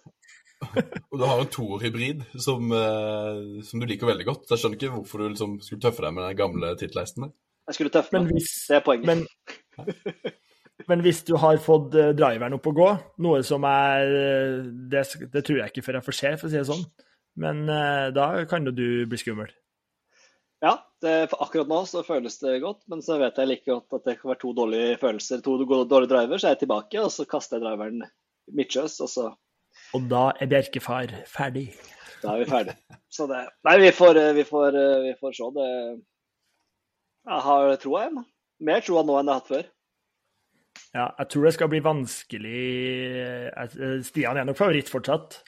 Og du har en toerhybrid som, eh, som du liker veldig godt. Så jeg skjønner ikke hvorfor du liksom skulle tøffe deg med den gamle tittleisten der. Jeg skulle tøffe meg. hvis, Det er poenget. men, men hvis du har fått eh, driveren opp å gå, noe som er Det, det tror jeg ikke før jeg får se, for å si det sånn. Men da kan jo du bli skummel. Ja, det, for akkurat nå så føles det godt, men så vet jeg like godt at det kan være to dårlige følelser, to dårlige driver, så er jeg tilbake, og så kaster jeg driveren midtsjøs, og så Og da er Bjerkefar ferdig. da er vi ferdig. Så det Nei, vi får, vi får, vi får se. Det Jeg har troa, jeg. Mer troa nå enn jeg har hatt før. Ja, jeg tror det skal bli vanskelig Stian er nok favoritt fortsatt.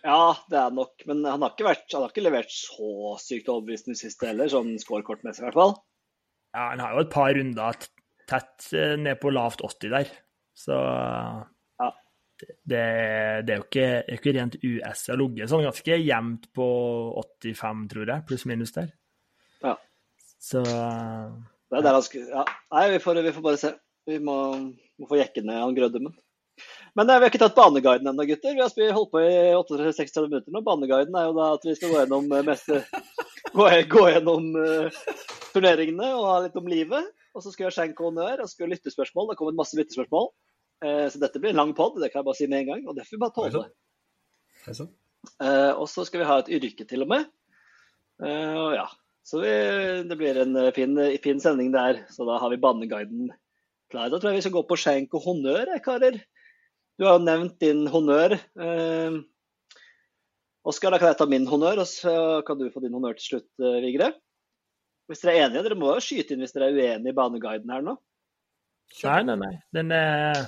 Ja, det er nok, men han har ikke, vært, han har ikke levert så sykt overbevisende siste heller, sånn scorekortmessig i hvert fall. Ja, Han har jo et par runder tett eh, ned på lavt 80 der, så Ja. det, det er jo ikke, er ikke rent US å ligge sånn ganske jevnt på 85, tror jeg, pluss minus der. Ja. Så Det er der han skulle Ja, nei, vi får, vi får bare se. Vi må, må få jekke ned han Grøddemen. Men eh, vi har ikke tatt baneguiden ennå, gutter. Vi har holdt på i 38-36 minutter nå. Baneguiden er jo da at vi skal gå gjennom eh, meste Gå, gå gjennom uh, turneringene og ha litt om livet. Og så skal vi ha skjenk og honnør, og så skal vi ha lyttespørsmål. Det kommet masse lyttespørsmål. Uh, så dette blir en lang pod, det kan jeg bare si med en gang. Og det får vi bare tåle. Uh. Og så skal vi ha et yrke til og med. Uh, og ja. Så vi, det blir en fin, fin sending der. Så da har vi Baneguiden klar. Da tror jeg vi skal gå på skjenk og honnør, karer. Du har jo nevnt din honnør. Eh, Oskar, da kan jeg ta min honnør, og så kan du få din honnør til slutt, eh, Vigre. Hvis dere er enige, dere må jo skyte inn hvis dere er uenige i baneguiden her nå. Nei, nei, nei. Den er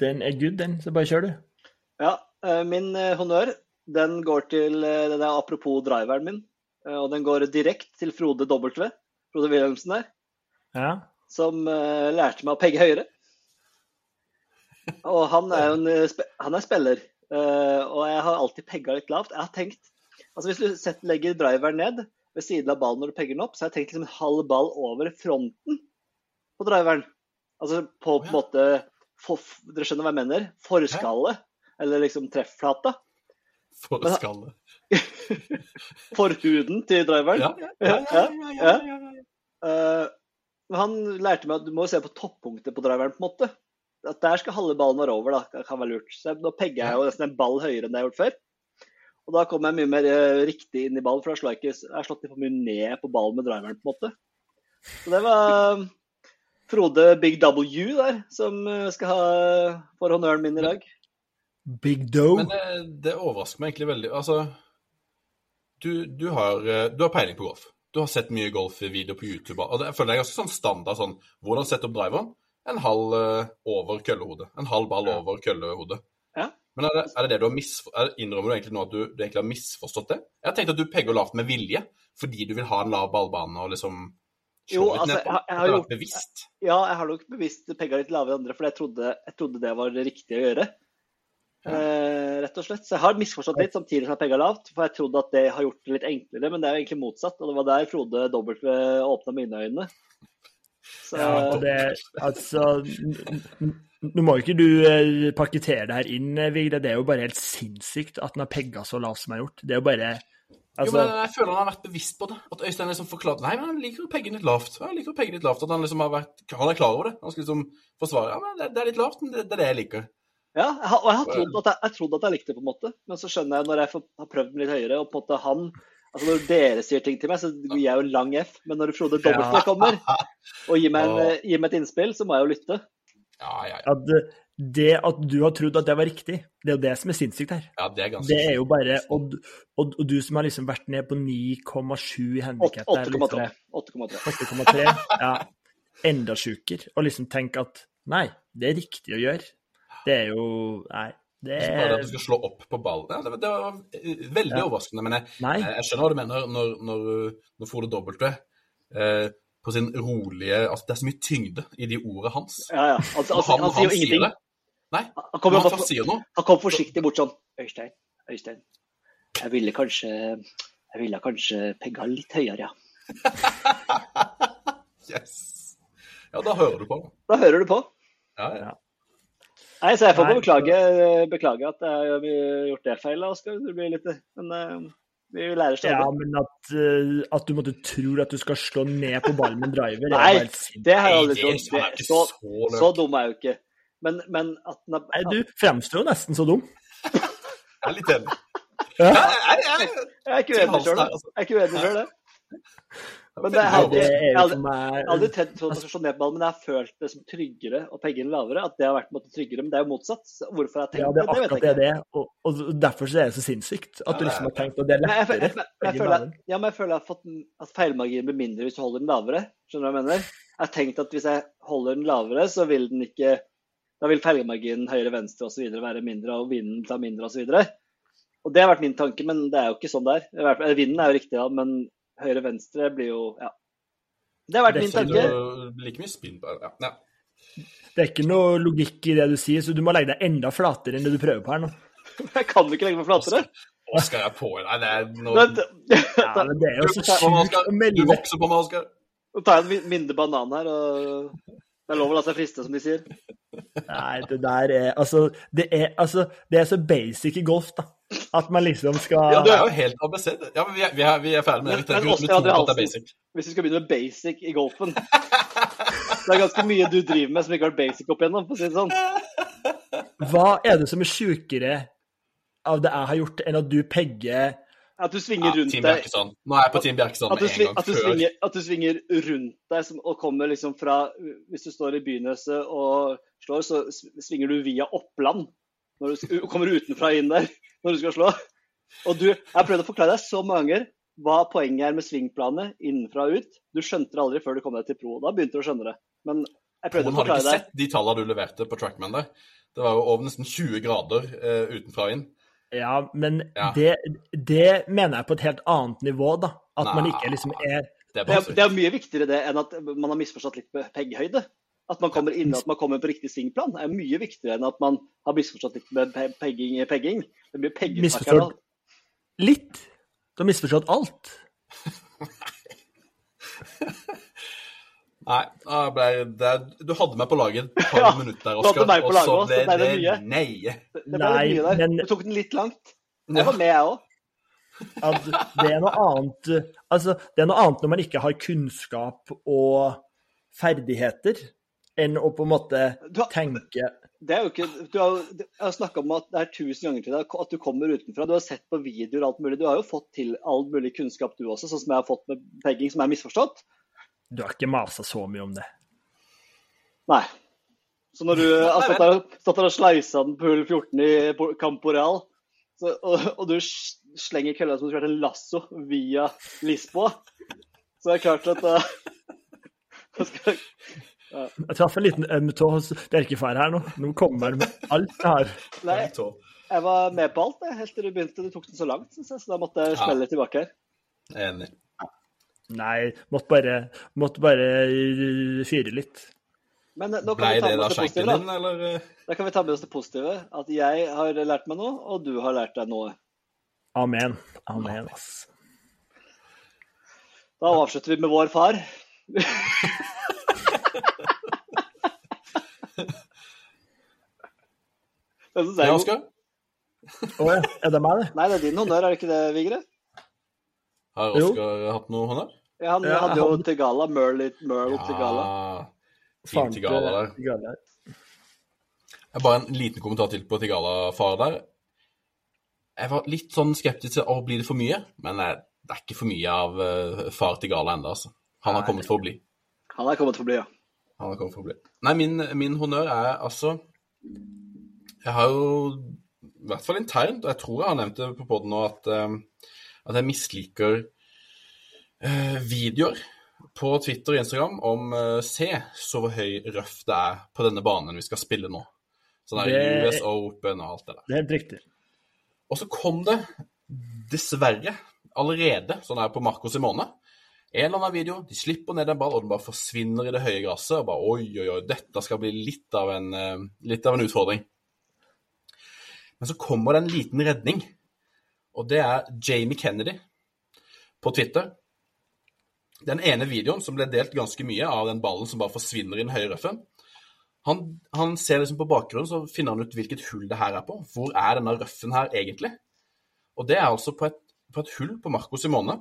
Den er good, den. Så bare kjør, du. Ja, eh, min eh, honnør den går til den er apropos driveren min. Og den går direkte til Frode W. Frode Wilhelmsen der. Ja. Som lærte meg å pegge høyere. Og han er jo en eh, han er spiller. eh, og jeg har alltid pegga litt lavt. Jeg har tenkt Altså Hvis du setter, legger driveren ned ved siden av ballen når du pegger den opp, så har jeg tenkt liksom en halv ball over fronten på driveren. Altså på, på en måte for, Dere skjønner hva jeg mener? Forskalle. Eller liksom treffflata. Forskalle. Forhuden til driveren. Ja, ja, ja. ja, ja, ja, ja, ja. Eh, han lærte meg at du må se på toppunktet på driveren, på en måte. At der skal halve ballen være over, da. Det kan være lurt. Så nå pegger jeg jo nesten en ball høyere enn det jeg har gjort før. Og da kommer jeg mye mer eh, riktig inn i ballen, for da slår jeg ikke Jeg har slått for mye ned på ballen med driveren, på en måte. Så det var eh, Frode Big W der, som eh, skal ha for honnøren min i dag. Big Doe. Men det, det overrasker meg egentlig veldig. Altså, du, du, har, du har peiling på golf. Du har sett mye golfvideoer på YouTube. og det, Jeg føler det er ganske sånn standard sånn Hvordan sette opp driveren? En halv eh, over køllehodet. En halv ball over køllehodet. Ja. Men er det, er det det du har misforstått? Innrømmer du egentlig nå at du, du egentlig har misforstått det? Jeg har tenkt at du pegger lavt med vilje, fordi du vil ha en lav ballbane og liksom slå Jo, litt altså, ned jeg- jeg har vært bevisst. Ja, jeg har nok bevisst pegga litt lavere enn andre, for jeg trodde, jeg trodde det var det riktige å gjøre. Eh, rett og slett. Så jeg har misforstått litt samtidig som jeg pegga lavt. For jeg trodde at det har gjort det litt enklere, men det er jo egentlig motsatt. Og det var der Frode dobbelt åpna mine øyne. Så Ja, det, altså, Nå må jo ikke du eh, pakkettere det her inn, Vigde. Vigre. Det er jo bare helt sinnssykt at han har pegga så lavt som han har gjort. Det er jo bare Jo, altså, men jeg føler han har vært bevisst på det. At Øystein liksom forklarte Nei, men han liker å pegge litt lavt. Han liker å pegge litt lavt. At han liksom har vært Han er klar over det. Han skal liksom forsvare Ja, men det, det er litt lavt, men det, det er det jeg liker. Ja, og jeg har trodd at jeg, jeg trodde at jeg likte det, på en måte. Men så skjønner jeg når jeg får, har prøvd den litt høyere, og på en måte han altså Når dere sier ting til meg, så gir jeg jo lang F. Men når Frode Ja. kommer og gir meg, en, eh, gir meg et innspill, så må jeg jo lytte. Ja, ja, ja. at det at du har trodd at det var riktig, det er jo det som er sinnssykt her. ja det er ganske Det er jo bare Og, og, og du som har liksom vært ned på 9,7 i handikap 8,3. liksom, 8,3. 8,3, ja, enda sjukere. Og liksom tenke at nei, det er riktig å gjøre. Det er jo Nei. Det bare at du skal slå opp på ballen. Ja, det, det var eh, veldig Ja. overraskende. Men jeg, jeg, jeg skjønner hva du mener når, når, når Frode Dobbelte eh, på sin rolige altså Det er så mye tyngde i de ordene hans. Ja, ja. Han, han, han, sier jo ingenting. det. Nei, Han kommer han bare sier noe Han kom forsiktig bort sånn Øystein, Øystein. Jeg ville kanskje Jeg ville kanskje pegga litt høyere, ja. Yes! Ja, da hører du på. Da hører du på. Ja, ja. Nei, så jeg får bare beklage, beklage at jeg har gjort det feil, Oskar. Det blir litt Men eh, vi lærer stadig. Ja, men at, eh, at du måtte tro at du skal slå ned på ballen med en driver, er Nei, det har jeg aldri trodd. Så, så så dum er jeg jo ikke. Men, men at er- Nei, du fremstår jo nesten så dum. Jeg er litt enig. Ja. Jeg, jeg, jeg. Jeg er ikke uenig sjøl, det. Men det meg Jeg aldri på ballen, men jeg har følt det som tryggere og pengene lavere. At det har vært måte tryggere, men det er jo motsatt. Så Hvorfor jeg har tenkt Ja, det det, vet jeg det ikke. det. Og, og derfor så er det så sinnssykt. At du liksom har tenkt at det er lettere. jeg, jeg, føler, ja, men jeg føler jeg har fått at feilmarginen blir mindre hvis du holder den lavere. Skjønner du hva jeg mener? Jeg har tenkt at hvis jeg holder den lavere, så vil den ikke Da vil feilmarginen høyre-venstre osv. være mindre, og vinden ta mindre osv. Og det har vært min tanke, men det er jo ikke sånn det er. Vinden er jo riktig, ja, men høyre-venstre blir jo Ja. Det har vært min tanke. like mye spinn på ja. ja. Det er ikke noe logikk i det du sier, så du må legge deg enda flatere enn det du prøver på her nå. Jeg kan ikke legge meg flatere. Oskar er på Nei, det er noe Ja, men det er jo så sjukt å melde. Du vokser på meg, Oskar. Nå tar jeg en mindre banan her, og det er lov å la seg friste, som de sier. Nei, det der er Altså, det er, altså, det er så basic i golf, da. At man liksom skal Ja, du er jo helt ABC. Ja, men vi er, vi er, vi er ferdig med det. Men- men André at det basic. Hvis vi skal begynne med basic i golfen Det er ganske mye du driver med som ikke har vært basic opp igjennom, for å si det sånn. Hva er det som er sjukere av det jeg har gjort, enn at du pegger At du Ja, svinger rundt Team deg Bjerkestrand. Nå er jeg på Team Bjerkestrand at du, med en gang at, du svinger, at du svinger rundt deg som, og kommer liksom fra Hvis du står i Byneset og slår, så svinger du via Oppland. Når du kommer utenfra inn der når du skal slå. Og du, Jeg har prøvd å forklare deg så mange ganger hva poenget er med svingplanet innenfra og ut. Du skjønte det aldri før du kom deg til pro. Da begynte du å skjønne det. Men jeg prøvde Hun å hadde ikke sett de tallene du leverte på Trackman der. Det var jo over nesten 20 grader eh, utenfra og inn. Ja, men Ja. Det, det mener jeg på et helt annet nivå, da. At man ikke liksom er Det er Det er, mye viktigere det enn at man har misforstått litt med pegghøyde. At man kommer inn, at man kommer på riktig svingplan, er mye viktigere enn at man har misforstått litt med pe- pegging. pegging. Det blir. Misforstått. litt. Du har misforstått alt. Nei, ble det, du hadde meg på laget et par Ja, minutter der, Oskar, og så også, ble ble det det mye. nei. Det ble Nei, mye der. men- Du tok den litt langt. Ja. Var med, jeg òg. Det er noe annet Altså, det er noe annet når man ikke har kunnskap og ferdigheter, enn å på en måte har- tenke Det er jo ikke, du har, jeg har snakka om at det er tusen ganger til deg at du kommer utenfra. Du har sett på videoer og alt mulig. Du har jo fått til all mulig kunnskap du også, sånn som jeg har fått med pegging, som er misforstått. Du har ikke masa så mye om det. Nei. Så når du har stått der, der og sleisa den på hull 14 i Campo Real, så, og, og du slenger kølla som om du skulle vært en lasso via Lisboa, så er det klart at da skal, Jeg traff en liten øm tå hos Bjerkefar her nå. Nå kommer han med alt det her. Nei, jeg var med på alt jeg, helt til du begynte. Du tok den så langt, syns jeg, så da måtte jeg Ja. smelle tilbake her. Enig. Nei, måtte bare, måtte bare uh, fyre litt. Men eh, nå kan Blei vi ta det med oss det positive. din, Da. eller? eh? da kan vi ta med oss det positive. At jeg har lært meg noe, og du har lært deg noe. Amen. Amen, ass. Da avslutter vi med vår far. Det er god. Oskar? Å ja, er det meg, det? Nei, det er din honnør, er det ikke det, Vigre? Har Oskar hatt noe honnør? Ja, han Ja, hadde jo han- Tegala, Merle, Merle Tegala. Ja. Tegala. Team Tigala der. til Tigala. Bare en liten kommentar til på Tigala-far der. Jeg var litt sånn skeptisk til å bli det for mye, men eh, det er ikke for mye av eh, far Tigala ennå, altså. Han har kommet for å bli. Han er kommet for å bli, ja. Han har kommet for å bli. Nei, min, min honnør er altså Jeg har jo i hvert fall internt, og jeg tror jeg har nevnt det på poden nå, at, eh, at jeg misliker eh, videoer på Twitter og Instagram om eh, Se så hvor høy røff det er på denne banen vi skal spille nå. Sånn der Det- US Open og alt det der. Det er helt riktig. Og så kom det dessverre allerede, sånn her på på Marco Simone, en eller annen video, de slipper ned en ball, og den bare forsvinner i det høye gresset. Og bare oi, oi, oi, dette skal bli litt av en, eh, litt av en utfordring. Men så kommer det en liten redning, og det er Jamie Kennedy på Twitter. Den ene videoen som ble delt ganske mye av den ballen som bare forsvinner i den høye røffen, han, han ser liksom på bakgrunnen, så finner han ut hvilket hull det her er på. Hvor er denne røffen her egentlig? Og det er altså på et, på et hull på Marco Simone,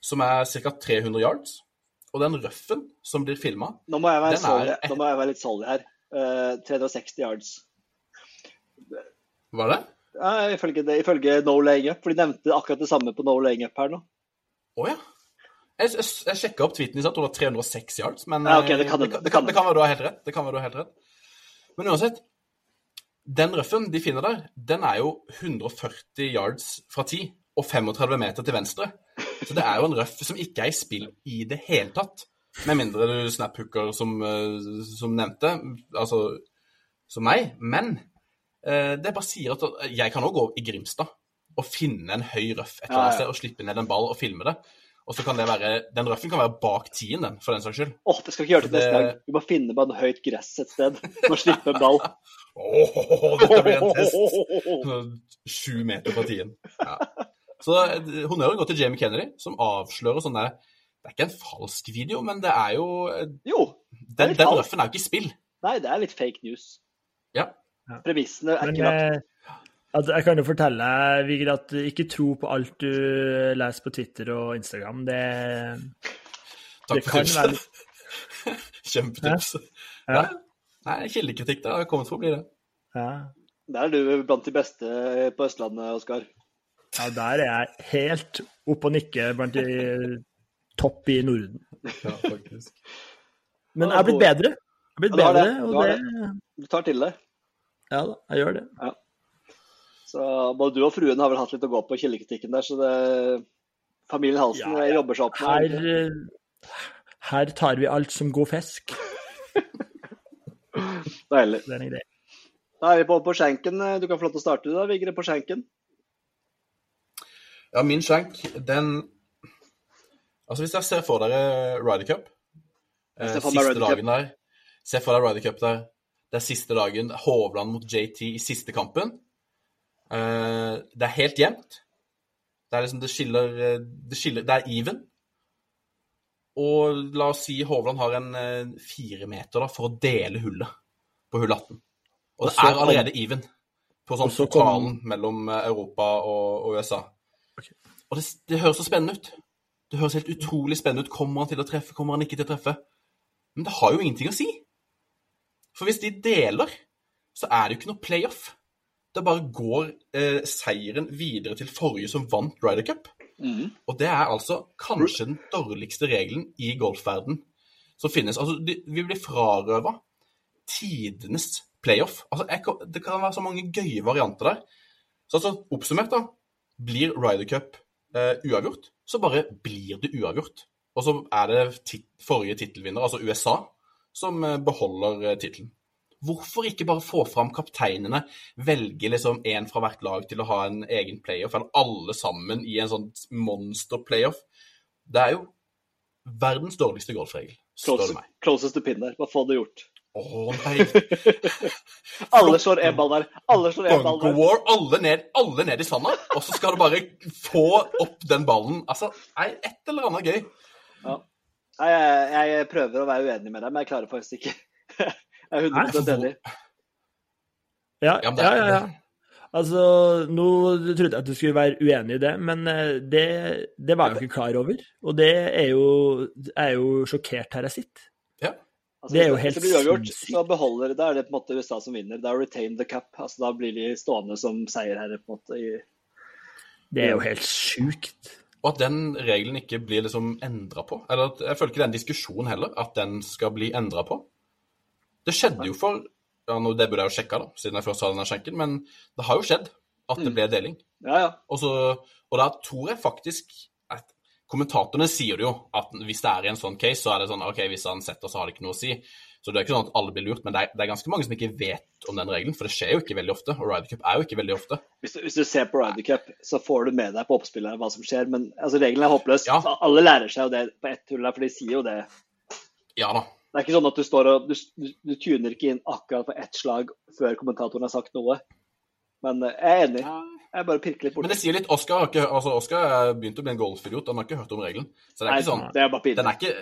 som er ca. 300 yards. Og den røffen som blir filma Nå må jeg være, Den et... må jeg være litt solid her. Uh, 360 yards. Var det? Ja, ifølge, det, ifølge No Laying Up, for de nevnte akkurat det samme på No Laying Up her nå. Å ja. Jeg, jeg, jeg sjekka opp tweeten din, så hun var 306 yards. Men Ja, okay, det kan eh, hende, det, det kan, kan det kan være du har helt rett. Det kan være du har helt rett. Men uansett, den røffen de finner der, den er jo 140 yards fra 10 og 35 meter til venstre. Så det er jo en røff som ikke er i spill i det hele tatt. Med mindre du snaphooker som, eh, som nevnte, altså som meg. Men det bare sier at jeg kan òg gå i Grimstad og finne en høy røff et eller annet sted og slippe ned en ball og filme det. Og så kan det være, Den røffen kan være bak tien, den, for den saks skyld. Åh, det skal vi ikke gjøre til neste gang. Vi må finne bare noe høyt gress et sted. Og slippe en ball. Åh, dette blir en test! Sju meter fra tien. Ja. Så eh, honnøren går til Jamie Kennedy, som avslører sånn der Det er ikke en falsk video, men det er jo eh, Jo. Den, er den den røffen er jo ikke i spill. Nei, det er litt fake news. Ja. Premissene er Men ikke lagt. Altså, jeg kan jo fortelle Vigre, at ikke tro på alt du leser på Twitter og Instagram. Det, Takk det for kan være tipset. Kjempetips. Ja. Ja. Nei, kildekritikk det har kommet for å bli det. ja. Der er du blant de beste på Østlandet, Oskar. ja, der er jeg helt oppe og nikker blant de topp i Norden. Ja, faktisk. Men jeg er blitt bedre. Jeg er blitt bedre, det. Og det Du tar til deg. Ja da, jeg gjør det. Så både du og fruen har vel hatt litt å gå på i kildekritikken der, så det Familien Halsen Ja, ja. jobber seg opp med Her, eh, her tar vi alt som god fisk. Deilig. Det er en idé. Da er vi på, på skjenken. Du kan få lov til å starte, du da, Vigre, på skjenken. Ja, min skjenk, den Altså, hvis jeg ser for dere Ryder Cup eh, Siste dagen der. Se for deg Ryder Cup der. Det er siste dagen. Hovland mot JT i siste kampen. Eh, det er helt jevnt. Det er liksom Det skiller eh, Det, skiller, det er even. Og la oss si Hovland har en eh, fire meter da, for å dele hullet på hull 18. Og det er allerede even på sånn totalen mellom Europa og, og USA. Okay. Og det, det høres så spennende ut. Det høres helt utrolig spennende ut. Kommer han til å treffe, kommer han ikke til å treffe? Men det har jo ingenting å si. For hvis de deler, så er det jo ikke noe playoff. Det bare går eh, seieren videre til forrige som vant Ryder Cup. Mm. Og det er altså kanskje den dårligste regelen i golfverden som finnes. Altså, de, vi blir frarøva tidenes playoff. Altså, jeg, det kan være så mange gøye varianter der. Så altså, oppsummert, da. Blir Ryder Cup eh, uavgjort, så bare blir det uavgjort. Og så er det tit forrige tittelvinner, altså USA, som eh, beholder eh, tittelen. Hvorfor ikke bare få fram kapteinene, velge liksom én fra hvert lag til å ha en egen playoff, eller alle sammen i en sånn monster-playoff? Det er jo verdens dårligste golfregel, spør du Closest, meg. closest to pin der. Bare få det gjort. Å nei! Alle slår én ball der. Alle slår én ball der. War, alle ned, alle ned i sanda, og så skal du bare få opp den ballen. Altså, nei, et eller annet gøy. Nei, jeg, jeg prøver å være uenig med deg, men jeg klarer faktisk ikke. Jeg er 100 enig. Ja, Ja, ja, ja. ja. Altså, nå trodde jeg at du skulle være uenig i det, men eh, det, det var jeg jo ikke klar over. Og det er jo, er jo sjokkert her jeg sitter. Altså, Det er jo helt helt Hvis det blir uavgjort, sinnssykt. så beholder Da er det på en måte USA som vinner. Da retain the cup. Altså, da blir de stående som seierherre, på en måte. I... Det er jo helt sjukt. Og at den regelen ikke blir liksom endra på. Eller at, jeg føler ikke det er en diskusjon heller, at den skal bli endra på. Det skjedde jo for ja, nå, Det burde jeg jo sjekka, da, siden jeg først har denne skjenken, men det har jo skjedd at det Mm. ble deling. Ja, ja. Og, så, og da tror jeg faktisk at Kommentatorene sier det jo, at hvis det er i en sånn case, så er det sånn OK, hvis han setter, så har det ikke noe å si. Så det er ikke sånn at alle blir lurt, men det er, det er ganske mange som ikke vet om den regelen, for det skjer jo ikke veldig ofte. Og Ryder Cup er jo ikke veldig ofte. Hvis, du, hvis du ser på Ryder Cup, så får du med deg på oppspillet hva som skjer. Men altså, regelen er håpløs. Ja. Alle lærer seg jo det på ett hull, her, for de sier jo det. Ja da. Det er ikke sånn at du står og Du, du, du tuner ikke inn akkurat på ett slag før kommentatoren har sagt noe. Men eh, jeg er enig. Jeg bare pirker litt Men det sier litt Oskar har ikke altså Oscar begynte begynt å bli en golfidiot. Han har ikke hørt om regelen. Så det er Nei, ikke sånn det er bare pinlig. Den er ikke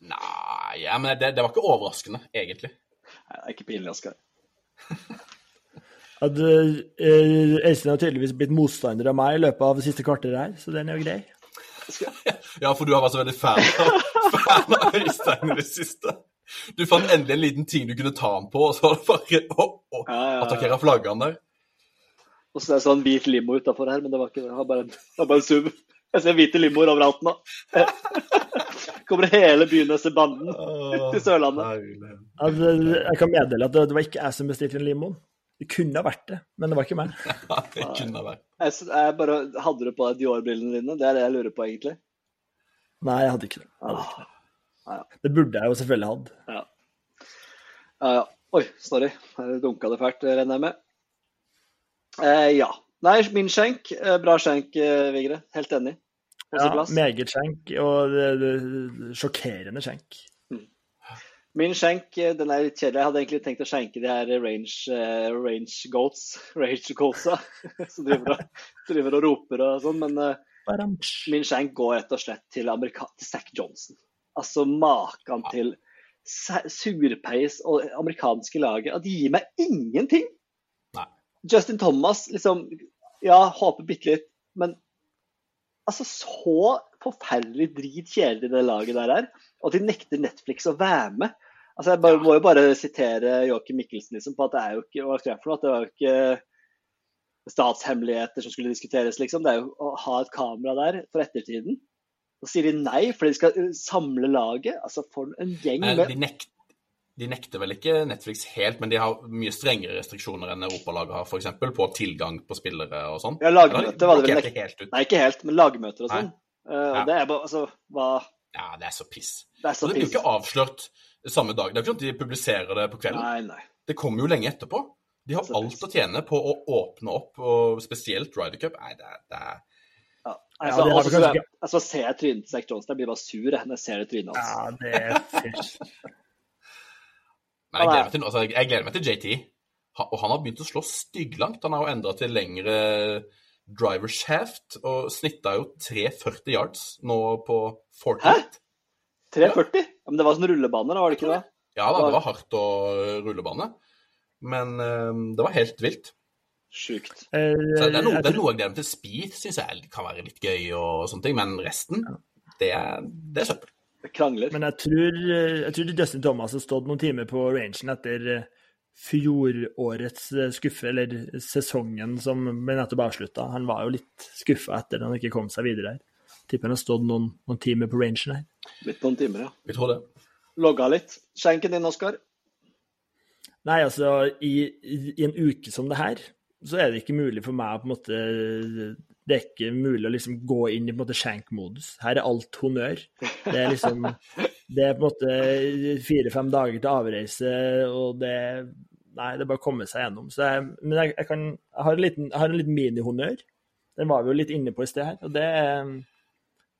Nei, ja, men det, det var ikke overraskende, egentlig. Nei, det er ikke pinlig, Oskar. At uh, Øystein har tydeligvis blitt motstander av meg i løpet av det siste kvarteret her, så den er jo grei. Ja, for du har vært så veldig fan av, fan av Øystein i det siste. Du fant endelig en liten ting du kunne ta ham på, og så var det bare å, å Ja, ja, ja. attakkere flaggene der. Og så er det sånn hvit limo utafor her, men det var ikke det. Det var bare en, det var bare en SUV. Jeg ser hvite limoer overalt nå. Kommer hele Byneset-banden til Sørlandet. Altså, jeg kan meddele at det, var ikke jeg som bestilte den limoen. Det kunne ha vært det, men det var ikke meg. Det kunne ha vært. Jeg, bare, hadde du på deg Dior-brillene dine? Det er det jeg lurer på, egentlig. Nei, jeg hadde ikke det. Hadde ikke det. Ah, ja. det burde jeg jo selvfølgelig hatt. Ja. ja, ja. Oi, sorry. Her dunka det fælt, regner jeg med. Eh, ja. Nei, min skjenk. Eh, bra skjenk, eh, Vigre. Helt enig. På sin Ja, plass. meget skjenk, og det, det, sjokkerende skjenk. Min skjenk eh, den er litt kjedelig. Jeg hadde egentlig tenkt å skjenke de her range, uh, range goats, range goatsa, som driver og, driver og roper og sånn. Men uh, min skjenk går rett og slett til, Amerika til Zack Johnson. Altså maken til surpeis og amerikanske laget. At de gir meg ingenting! Nei. Justin Thomas, liksom Ja, håper bitte litt, men altså så forferdelig dritkjedelig det laget der er. Og at de nekter Netflix å være med. Altså Jeg bare, må jo bare sitere Joakim Mikkelsen liksom, på at det er jo ikke for noe, at det var jo ikke statshemmeligheter som skulle diskuteres, liksom. Det er jo å ha et kamera der for ettertiden. Så sier de nei, fordi de skal uh, samle laget. Altså for en gjeng med de, nek de nekter vel ikke Netflix helt, men de har mye strengere restriksjoner enn Europalaget har, f.eks. på tilgang på spillere og sånn. Ja, lagmøte var det vel ikke helt ut. Nei, ikke helt, men lagmøter og sånn. Uh, Ja. Det er bare Altså, hva Ja, det er så piss. Det er så Og det blir jo ikke avslørt samme dag. Det er ikke sånn at de publiserer det på kvelden. Nei, nei. Det kommer jo lenge etterpå. De har alt piss. å tjene på å åpne opp, og spesielt Ryder Cup. Nei, det er, det er Ja. Ja, Altså, det har også, vi kanskje altså, ser jeg trynet til Zack Johnson, jeg blir bare sur når jeg ser det trynet hans. Ja, det er. Men jeg er- gleder meg til, altså, jeg gleder meg til JT. Han, Og han har begynt å slå stygglangt. Han har jo endra til lengre driver shaft og snitta jo 340 yards nå på Fortnite. 340? Ja, men det var sånn rullebane, da, var det ikke det? Ja da, det var hardt og rullebane, men eh, det var helt vilt. Sjukt. Eh, Så det er noe, det er noe jeg gleder meg til. Speed syns jeg kan være litt gøy og sånne ting, men resten, det er, det er søppel. Krangler. Men jeg tror, eh, jeg tror Justin Thomas har stått noen timer på rangen etter eh, fjorårets eh, skuffe, eller sesongen som ble nettopp avslutta. Han var jo litt skuffa etter at han ikke kom seg videre her. Tipper han har stått noen, noen timer på rangen her. Litt noen timer, ja. Vi tror det. Logga litt. Skjenken din, Oskar? Nei, altså, i, i i en uke som det her, så er det ikke mulig for meg å på en måte Det er ikke mulig å liksom gå inn i shank-modus. Her er alt honnør. Det er liksom Det er på en måte fire-fem dager til avreise, og det Nei, det er bare å komme seg gjennom. Så jeg, men jeg, jeg, kan, jeg, har en liten, jeg har en liten minihonnør. Den var vi jo litt inne på i sted her. Og det,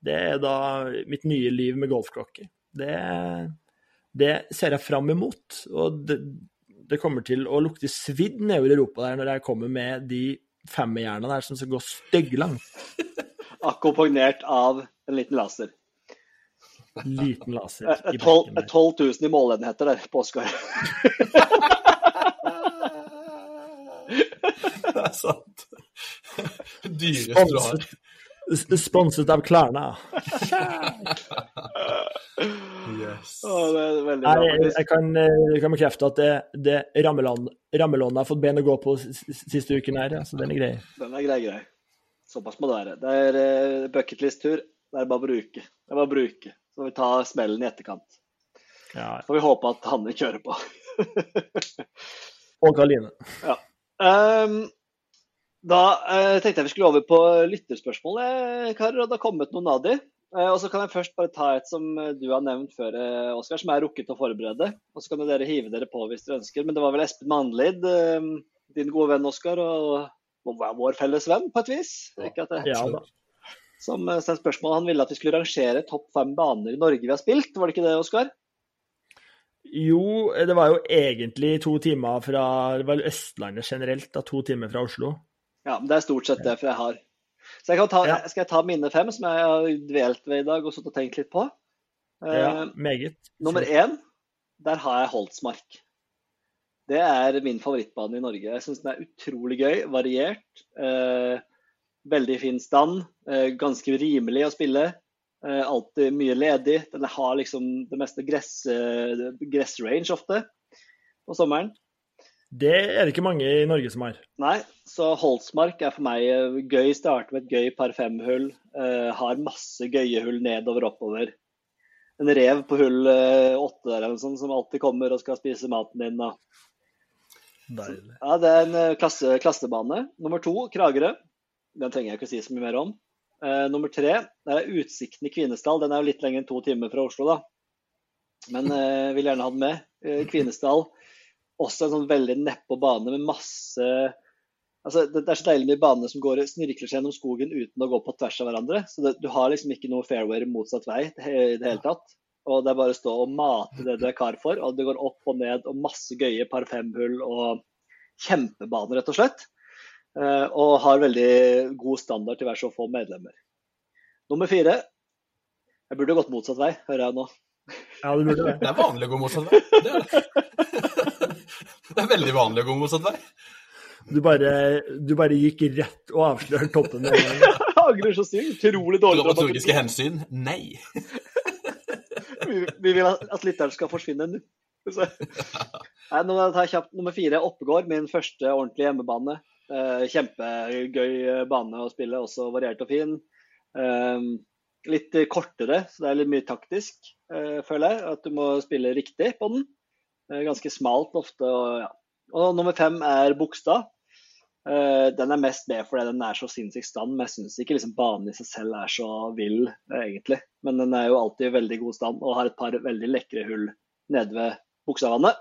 det er da mitt nye liv med golfklokke. Det, det ser jeg fram imot. Og det, det kommer til å lukte svidd nedover Europa der når jeg kommer med de femmerhjernene der som skal gå stygglangt. Akkompagnert av en liten laser. Liten laser Eh, i tolv- bekken der. 12 000 i målenheter der på Oskar. Det er sant. Dyrest du har. Sponset, sponset av Klarna. Yes. Å, det er veldig Nei, jeg, jeg, kan, eh, jeg kan bekrefte at det, det rammelån- rammelånet har fått ben å gå på siste uken her, så den er grei. Den er grei, grei. Såpass må det være. Det er uh, bucketlist-tur. Det er bare å bruke. Det er bare å bruke. Så får vi ta smellen i etterkant. Ja. Får vi håpe at han kjører kjøre på. Og Karoline. Ja. Um, da uh, tenkte jeg vi skulle over på lytterspørsmål, eh, karer, og det har kommet noen av de. Eh, og så kan jeg først bare ta et som eh, du har nevnt før, eh, Oskar, som er rukket å forberede. Og så kan dere hive dere på hvis dere ønsker. Men det var vel Espen Manlid, eh, din gode venn Oskar, og, vår felles venn, på et vis. Ikke at det, Ja da. som sendte spørsmål. Han ville at vi skulle rangere topp fem baner i Norge vi har spilt. Var det ikke det, Oskar? Jo, det var jo egentlig to timer fra Det var Østlandet generelt, da. To timer fra Oslo. Ja, men det er stort sett det for jeg har. Så jeg kan ta, Ja. skal jeg ta mine fem, som jeg har dvelt ved i dag og tenkt litt på? Ja, Eh, meget. Nummer én, der har jeg Holtsmark. Det er min favorittbane i Norge. Jeg syns den er utrolig gøy, variert. Eh, veldig fin stand. Eh, ganske rimelig å spille. Eh, alltid mye ledig. Den har liksom det meste gress, eh, gressrange ofte på sommeren. Det er det ikke mange i Norge som har. Nei, så Holtsmark er for meg eh, gøy. Starte med et gøy par fem-hull. Uh, har masse gøye hull nedover og oppover. En rev på hull uh, åtte der eller sånn, som alltid kommer og skal spise maten din. Og... Ja, Det er en klasse, klassebane. Nummer to, Kragerø. Den trenger jeg ikke si så mye mer om. Uh, nummer tre, det er Utsikten i Kvinesdal. Den er jo litt lenger enn to timer fra Oslo, da. Men uh, vil gjerne ha den med. Kvinesdal. Også en sånn veldig nedpå bane med masse Altså, det, det er så deilig med baner som går, snirkler seg gjennom skogen uten å gå på tvers av hverandre. Så det, du har liksom ikke noe fairway motsatt vei i det hele tatt. Og det er bare å stå og mate det du er kar for. Og det går opp og ned og masse gøye par fem-hull og kjempebaner, rett og slett. Eh, og har veldig god standard til hver så få medlemmer. Nummer fire. Jeg burde gått motsatt vei, hører jeg nå. Ja, det. Det er vanlig å gå motsatt vei. Det er det. Det er veldig vanlig å gå motsatt vei. Du bare, du bare gikk rett og avslørte toppen. angrer så sykt. Utrolig dårlig Dramaturgiske dramaturgi. hensyn? Nei. Vi, vi vil at at lytteren skal forsvinne nå. Så- Nei, nå tar jeg kjapt nummer fire. Oppegård, min første ordentlige hjemmebane. Eh, kjempegøy eh, bane å spille, også variert og fin. Eh, litt kortere, så det er litt mye taktisk, eh, føler jeg. At du må spille riktig på den. Eh, ganske smalt ofte. Og, ja. og nummer fem er Bogstad. Eh, den er mest med fordi den er så sinnssykt stand, men jeg syns ikke liksom banen i seg selv er så vill, egentlig. Men den er jo alltid i veldig god stand og har et par veldig lekre hull nede ved Bogstadvannet.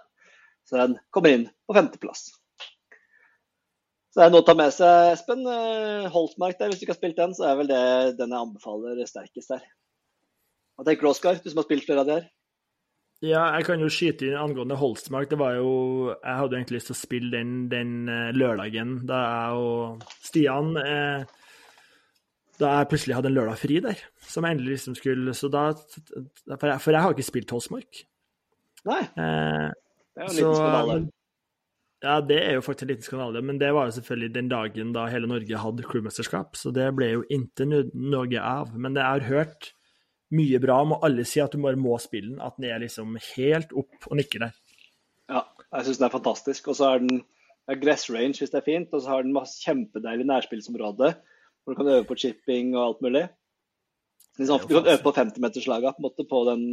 Så den kommer inn på femteplass. Så det er noe å ta med seg, Espen. Eh, Holtmark der, hvis du ikke har spilt den, så er vel det den jeg anbefaler sterkest der. Hva tenker du, Oskar, du som har spilt flere av de her? Ja, jeg kan jo skyte inn angående Holstmark. Det var jo Jeg hadde egentlig lyst til å spille den, den eh, lørdagen da jeg og Stian eh, Da jeg plutselig hadde en lørdag fri der, som jeg endelig liksom skulle Så da For jeg, for jeg har ikke spilt Holstmark. Nei, Eh, det er jo en liten skandale. ja, det er jo faktisk en liten skandale, men det var jo selvfølgelig den dagen da hele Norge hadde crewmesterskap, så det ble jo ikke noe av. Men jeg har hørt mye bra om, og alle sier at du bare må spille den, at den er liksom helt opp og nikker der. Ja, jeg syns den er fantastisk. Og så er den er gress range hvis det er fint, og så har den masse kjempedeilig nærspillsområde hvor du kan øve på chipping og alt mulig. Liksom, du kan øve på 50-meterslaga på på den.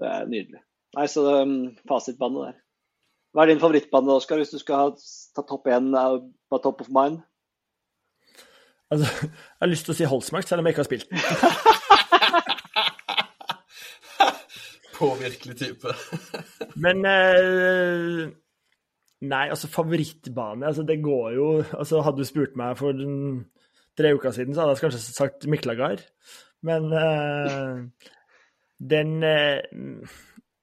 Det er nydelig. Nei, så um, fasitbane der. Hva er din favorittbane, Oskar, hvis du skal ta topp én på top of mind? Altså, jeg har lyst til å si Holsmark, selv om jeg ikke har spilt den. Påvirkelig type. Men eh, Nei, altså favorittbane altså Det går jo altså Hadde du spurt meg for den, tre uker siden, så hadde jeg kanskje sagt Miklagard. Men eh, den eh,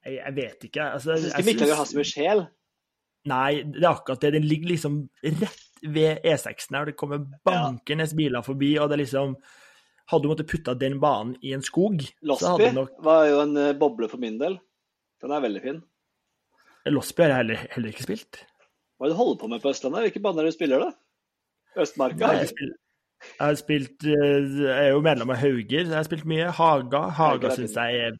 jeg, jeg vet ikke. Altså, Jeg syns ikke Miklagard har så mye sjel. Nei, det er akkurat det. Den ligger liksom rett ved E6-en her. Det kommer bankende biler forbi, og det er liksom Hadde du måttet putta den banen i en skog, Losby nok var jo en eh, boble for min del. Den er veldig fin. Losby har jeg heller, heller ikke spilt. Hva er det du holder på med på Østlandet? Hvilke baner er du spiller, da? Østmarka? Jeg spil... jeg har spilt eh, Jeg er jo medlem av Hauger, så jeg har spilt mye. Haga. Haga syns jeg er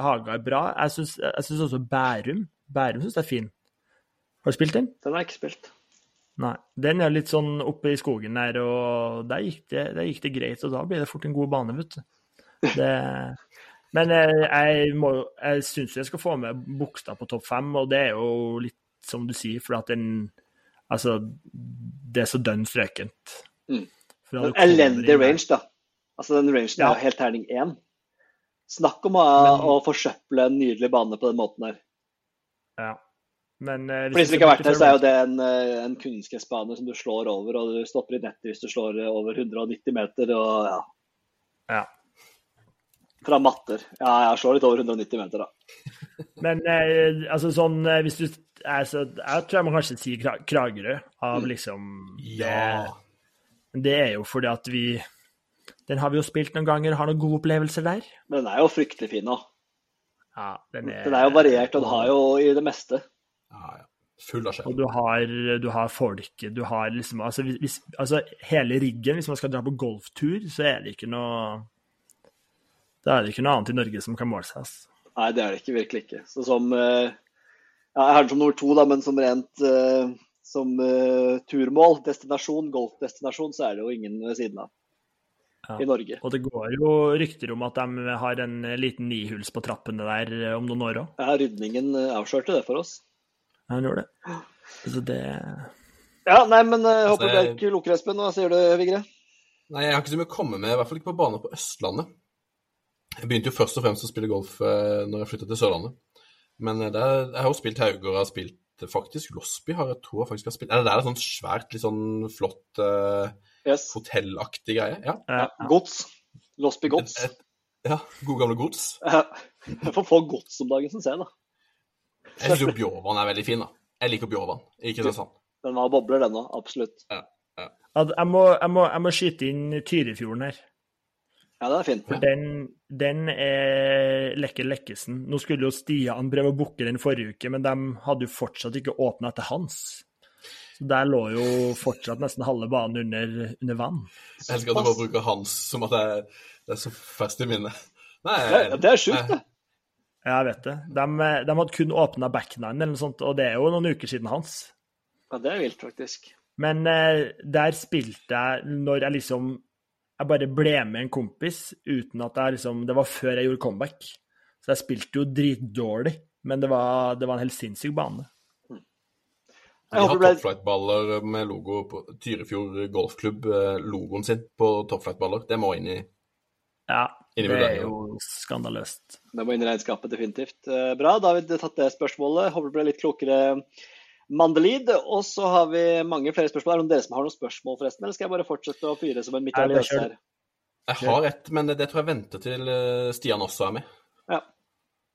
Haga er bra. Jeg syns også Bærum Bærum syns jeg er fin. Har du spilt den? Den har jeg ikke spilt. Nei. Den er litt sånn oppe i skogen der, og der gikk det, der gikk det greit. Og da blir det fort en god bane, vet du. Det, men jeg, jeg, må, jeg syns jeg skal få med Bogstad på topp fem, og det er jo litt som du sier, for at den Altså, det er så dønn strøkent. Mm. Elendig range, da. Altså, den rangen Ja. er helt terning én. Snakk om å, Men- å forsøple en nydelig bane på den måten her. Ja. Men eh, For de som ikke har vært der, så er jo det en, eh, en kunstgressbane som du slår over, og du stopper i nettet hvis du slår over 190 meter, og ja. Ja. Fra matter. Ja, jeg slår litt over 190 meter, da. Men eh, altså sånn eh, hvis du altså, Jeg tror jeg må kanskje si Kra Kragerø av liksom Ja. Det, det er jo fordi at vi Den har vi jo spilt noen ganger, har noen gode opplevelser der. Men den er jo fryktelig fin òg. Ja, den er, Den er jo variert, og den har jo i det meste. Ja, ja. Full av Og du har, du har folket, du har liksom altså, hvis, altså hele riggen, hvis man skal dra på golftur, så er det ikke noe Da er det ikke noe annet i Norge som kan måle seg. Altså. Nei, det er det ikke, virkelig ikke. Så som eh, ja, Jeg har den som nummer to, da, men som rent eh, som eh, turmål, destinasjon, golfdestinasjon, så er det jo ingen ved siden av Ja. i Norge. Og det går jo rykter om at de har en liten nihuls på trappene der om noen år òg. Ja, rydningen avslørte det for oss. Ja, han gjør det. Så det Ja, nei, men eh, jeg håper Altså, Bjerk lukker, Espen. Hva sier du, Vigre? Nei, jeg har ikke så mye å komme med, i hvert fall ikke på baner på Østlandet. Jeg begynte jo først og fremst å spille golf eh, når jeg flyttet til Sørlandet. Men eh, der, jeg har jo spilt Haugård, og har spilt faktisk Losby har jeg tror jeg faktisk har spilt. Eller det er et sånt svært, litt sånn flott eh, Yes. hotellaktig greie. Ja. Ja, gods. Losby gods. Ja, god gamle gods. Ja. Jeg får få gods om dagen, syns jeg, da. Jeg syns jo Bjåvann er veldig fin, da. Jeg liker Bjåvann i Kristiansand. Den har bobler, den òg. Absolutt. At jeg, må, jeg, må, jeg må skyte inn Tyrifjorden her. Ja, den er fin. For den, den er lekker lekkesen. Nå skulle jo Stian prøve å booke den forrige uke, men de hadde jo fortsatt ikke åpna etter hans. Så der lå jo fortsatt nesten halve banen under, under vann. Jeg elsker at du bare bruker hans som at det er, det er så fast i minnet. Nei, Det, det er sjukt, det. Ja, jeg vet det. De, de hadde kun åpna backnine eller noe sånt, og det er jo noen uker siden hans. Ja, det er vilt, faktisk. Men eh, der spilte jeg når jeg liksom Jeg bare ble med en kompis uten at jeg liksom Det var før jeg gjorde comeback. Så jeg spilte jo dritdårlig, men det var, det var en helt sinnssyk bane. De har topflight-baller med logo på Tyrifjord golfklubb, eh, logoen sin på topflight-baller. Det må inn i Ja, det er jo skandaløst. Det må inn i regnskapet, definitivt. Eh, Bra, da har vi tatt det spørsmålet. Håper det ble litt klokere mandelid. Og så har vi mange flere spørsmål. Er det noen dere som har noen spørsmål, forresten? Eller skal jeg bare fortsette å fyre som en mitraljøs her? Jeg har ett, men det, tror jeg venter til eh, Stian også er med.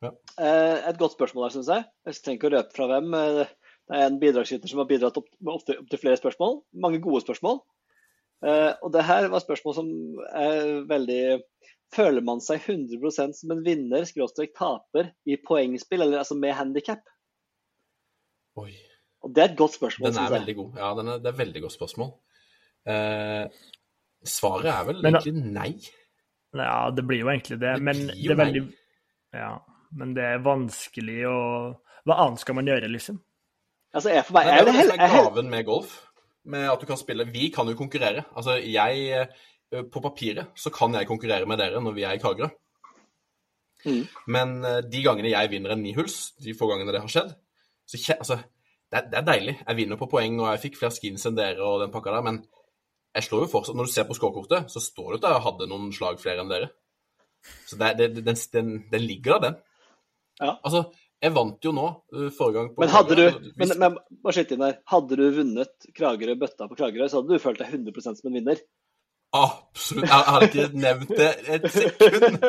Eh, Et godt spørsmål her, syns jeg. Jeg trenger ikke å røpe fra hvem. Det er en bidragsyter som har bidratt opp, til, opp til flere spørsmål. Mange gode spørsmål. Eh, Og det her var spørsmål som er veldig Føler man seg 100 som en vinner, skråstrek taper, i poengspill, eller altså med handikap? Oi. Og det er et godt spørsmål, Den er synes jeg. veldig god. Ja, den er, det er et veldig godt spørsmål. Eh, svaret er vel Men egentlig nei. Ja, det blir jo egentlig det, Det men blir det er veldig Ja, men det er vanskelig å Hva annet skal man gjøre, liksom? Altså, jeg, for meg, det er jo det som er gaven med golf. Med at du kan spille Vi kan jo konkurrere. Altså, jeg På papiret så kan jeg konkurrere med dere når vi er i Kragerø. Mm. Men eh, de gangene jeg vinner en nihuls, de få gangene det har skjedd, så altså, det, er, det er deilig. Jeg vinner på poeng, og jeg fikk flere skins enn dere og den pakka der, men jeg slår jo fortsatt Når du ser på scorekortet, så står det at jeg hadde noen slag flere enn dere. Så det, det, den, den, den ligger der, den. Ja. Altså, jeg vant jo nå uh, forrige gang på Men hadde du Kragerø. men, Hvis- men, her. Hadde du vunnet Kragerø bøtta på Kragerø, så hadde du følt deg 100% som en vinner. Absolutt. Jeg jeg hadde ikke nevnt det et sekund.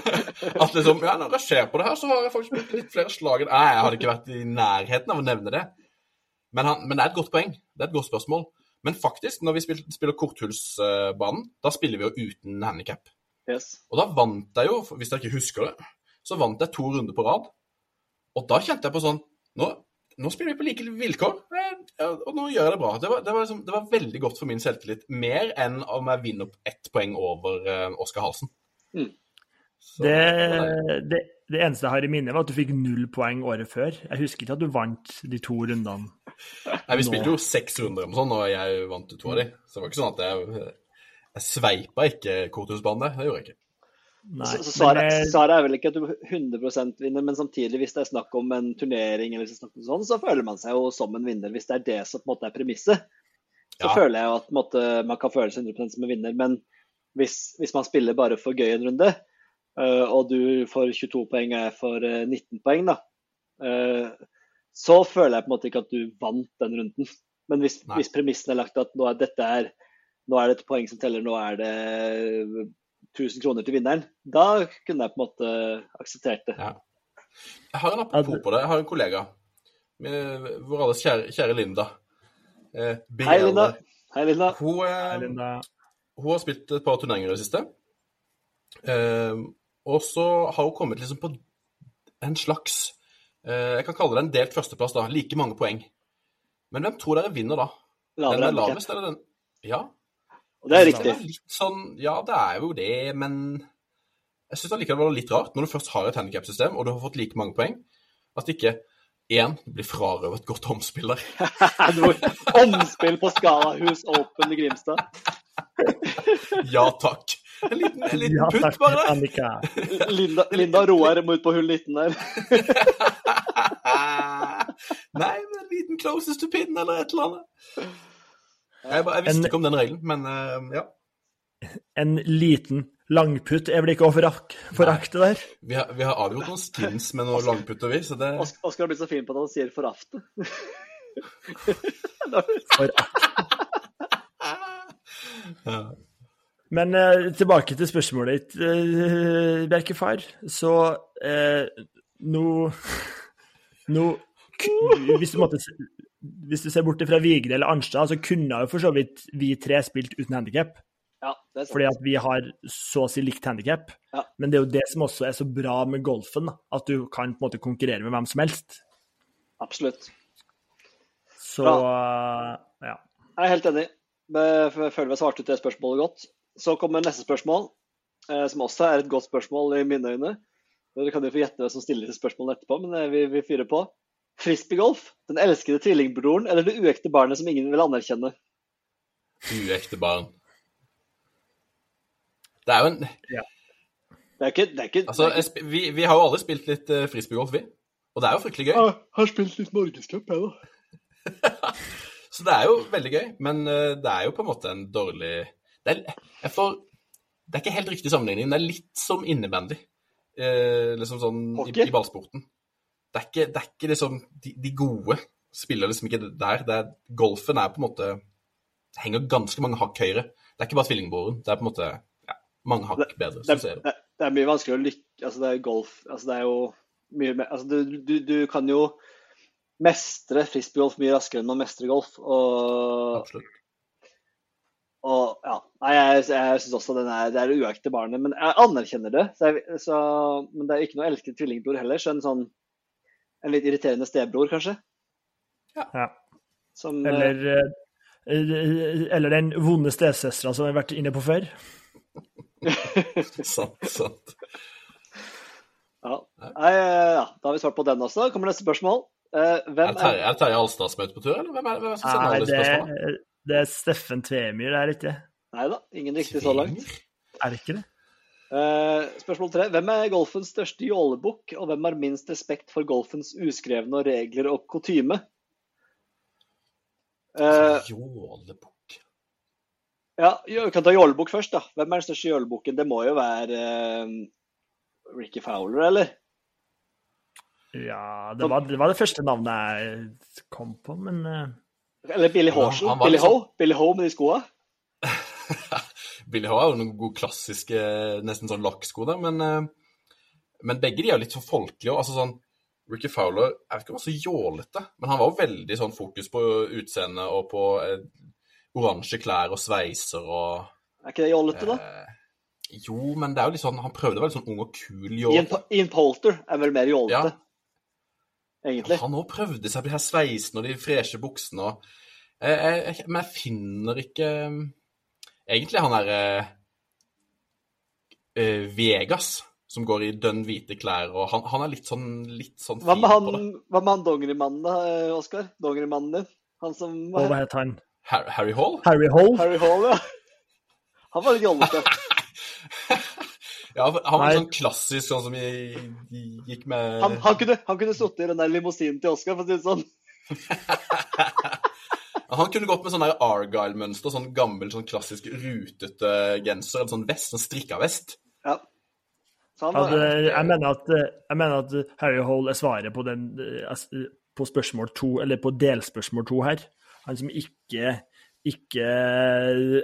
At liksom, ja, Når jeg ser på det her, så har jeg faktisk blitt litt flere slag enn jeg hadde ikke vært i nærheten av å nevne det. Men, han, men det er et godt poeng. Det er et godt spørsmål. Men faktisk, når vi spiller, spiller korthullsbanen, da spiller vi jo uten handikap. Yes. Og da vant jeg jo, hvis dere ikke husker det, så vant jeg to runder på rad. Og da kjente jeg på sånn Nå, nå spiller vi på like vilkår, og nå gjør jeg det bra. Det var, det, var liksom, det var veldig godt for min selvtillit. Mer enn om jeg vinner opp ett poeng over uh, Oskar Halsen. Mm. Så, Det, det, det eneste jeg har i minne, var at du fikk null poeng året før. Jeg husker ikke at du vant de to rundene. Nei, vi spilte jo seks runder og sånn, og jeg vant to av de. Så det var ikke sånn at jeg, jeg sveipa ikke korthusbanen. Det gjorde jeg ikke. Nei. Så, så svaret, men, eh, svaret er vel ikke at du 100% vinner, men samtidig, hvis det er snakk om en turnering, eller hvis det er snakk om sånn, så føler man seg jo som en vinner. Hvis det er det som på en måte er premisset, så Ja. føler jeg jo at måte, man kan føle seg 100% som en vinner. Men hvis, hvis man spiller bare for gøy en runde, øh, og du får 22 poeng og jeg får øh, 19 poeng, da, øh, så føler jeg på en måte ikke at du vant den runden. Men hvis, Nei. hvis premissen er lagt at nå er dette her, nå er det et poeng som teller, nå er det 1000 kroner til vinneren, da kunne jeg på en måte akseptert det. Ja. Jeg har en apropos på det. Jeg har en kollega. Med vår alles kjære, kjære Linda. Eh, Hei, Linda. Hei, Linda. Hun, eh, Linda. hun har spilt et par turneringer i det siste. Eh, og så har hun kommet liksom på en slags eh, Jeg kan kalle det en delt førsteplass, da. Like mange poeng. Men hvem tror dere vinner da? Den er lavest, eller den Ja. Og det er riktig. det er Litt sånn, ja, det er jo det, men jeg syns allikevel det var litt rart, når du først har et handikapsystem, og du har fått like mange poeng, at ikke én blir frarøvet godt omspill der. Omspill på Skalahus Open i Grimstad. Ja takk. En liten, en liten Ja, putt, takk, bare. Annika. Linda, Linda Roar må ut på hull 19 der. Nei, men en liten closest to pin eller et eller annet. Jeg, jeg visste En- ikke om den regelen, men uh, ja. En liten langputt er vel ikke å forakte der? Vi har, vi har avgjort noen skins med noen langputter, vi, så det Oskar Oskar har blitt så fin på at han sier 'for afte'. ja. Men eh, tilbake til spørsmålet ditt, eh, Bjerkefar. Så eh, nå Nå k- hvis, du måtte, hvis du ser bort fra Vigre eller Arnstad, så kunne jo for så vidt vi tre spilt uten handikap. Ja. Fordi at vi har så å si likt handikap. Ja. Men det er jo det som også er så bra med golfen, at du kan på en måte konkurrere med hvem som helst. Absolutt. Så eh, ja. Jeg er helt enig. Jeg føler vi har svart ut det spørsmålet godt. Så kommer neste spørsmål, eh, som også er et godt spørsmål i mine øyne. Dere kan jo få gjette hvem som stiller disse spørsmålene etterpå, men eh, vi, vi fyrer på. Frisbeegolf, den elskede tvillingbroren eller det uekte barnet som ingen vil anerkjenne? Uekte barn. Det er jo en Det er ikke, det er ikke, Altså, det er ikke... vi, vi har jo alle spilt litt uh, frisbeegolf, vi. Og det er jo fryktelig gøy. Jeg Har spilt litt norgescup, jeg, da. Så det er jo veldig gøy, men eh, det er jo på en måte en dårlig Det er, jeg får, det er ikke helt riktig sammenligning. men Det er litt som innebandy. Eh, liksom sånn i, i ballsporten. Det er ikke, det er ikke liksom de, de gode spiller liksom ikke der. Det er, golfen er på en måte Henger ganske mange hakk høyere. Det er ikke bare tvillingbroren. Det er på en måte ja, mange hakk bedre. Det, det, det er mye vanskeligere å lykke Altså, det er golf Altså, det er jo mye mer Altså, du, du, du kan jo mestre frisbeegolf mye raskere enn man mestrer golf. Og, Absolutt. og ja. Jeg, jeg syns også den er, det er uekte barnet. Men jeg anerkjenner det. Så jeg, så, men det er ikke noe elsket tvillingbror heller. Så en sånn En litt irriterende stebror, kanskje. ja. Som eh, Eller, eh, eller den vonde stesøstera som vi har vært inne på før. sant, sant. ja. Nei, ja. Da har vi svart på den også. Kommer neste spørsmål. Eh, Er hvem Terje, er det Terje Alstad som er ute på tur, eller hvem er, hvem er det som sender Nei, alle det, det er Steffen Tvemyr, det er ikke? Nei da, ingen riktig så langt. Er det ikke det? Eh, spørsmål tre. Hvem er golfens største jålebukk, og hvem har minst respekt for golfens uskrevne regler og kutyme? Eh, Jålebukk. ja, vi kan ta jålebukk først, da. Hvem er den største jålebukken? Det må jo være uh, Ricky Fowler, eller? Ja, det var, det var det første navnet jeg kom på, men uh... Eller Billy var Billy liksom- Ho? Billy Ho med de skoa? Billy H er jo noen gode klassiske, nesten sånn lakksko der, men, eh, men begge de er jo litt så folkelige. og Altså sånn, Ricky Fowler jeg vet ikke om han var så jålete, men han var jo veldig sånn fokus på utseende og på eh, oransje klær og sveiser og Er ikke det jålete, da? eh, Jo, men det er jo litt sånn, han prøvde å være litt sånn ung og kul Ian, Ian Polter er vel mer jålete, egentlig. Han òg prøvde seg på de her sveisene og de freshe buksene og jeg, jeg, jeg, Men jeg finner ikke eh, Egentlig han derre eh, Vegas, som går i dønn hvite klær, og han, han er litt sånn, litt sånn Hva med fin han, på det. hva med han dongerimannen, da, eh, Oskar? Dongerimannen din? Han som hva het han? Har- Harry Hall? Harry Hall? Harry Hall, ja. Han var litt jollete. Ja, han var Nei. sånn klassisk, sånn som vi gikk med Han, han kunne, han kunne sittet i den der limousinen til Oskar, for å si det sånn. Han kunne gått med sånn Argyle-mønster, sånn gammel, sånn klassisk rutete genser, eller sånn vest, sånn strikka vest. Ja. Sånn, det, jeg, mener at, jeg mener at Harry Hole er svaret på, den, eh, på spørsmål to, eller på delspørsmål to her. Han som ikke, ikke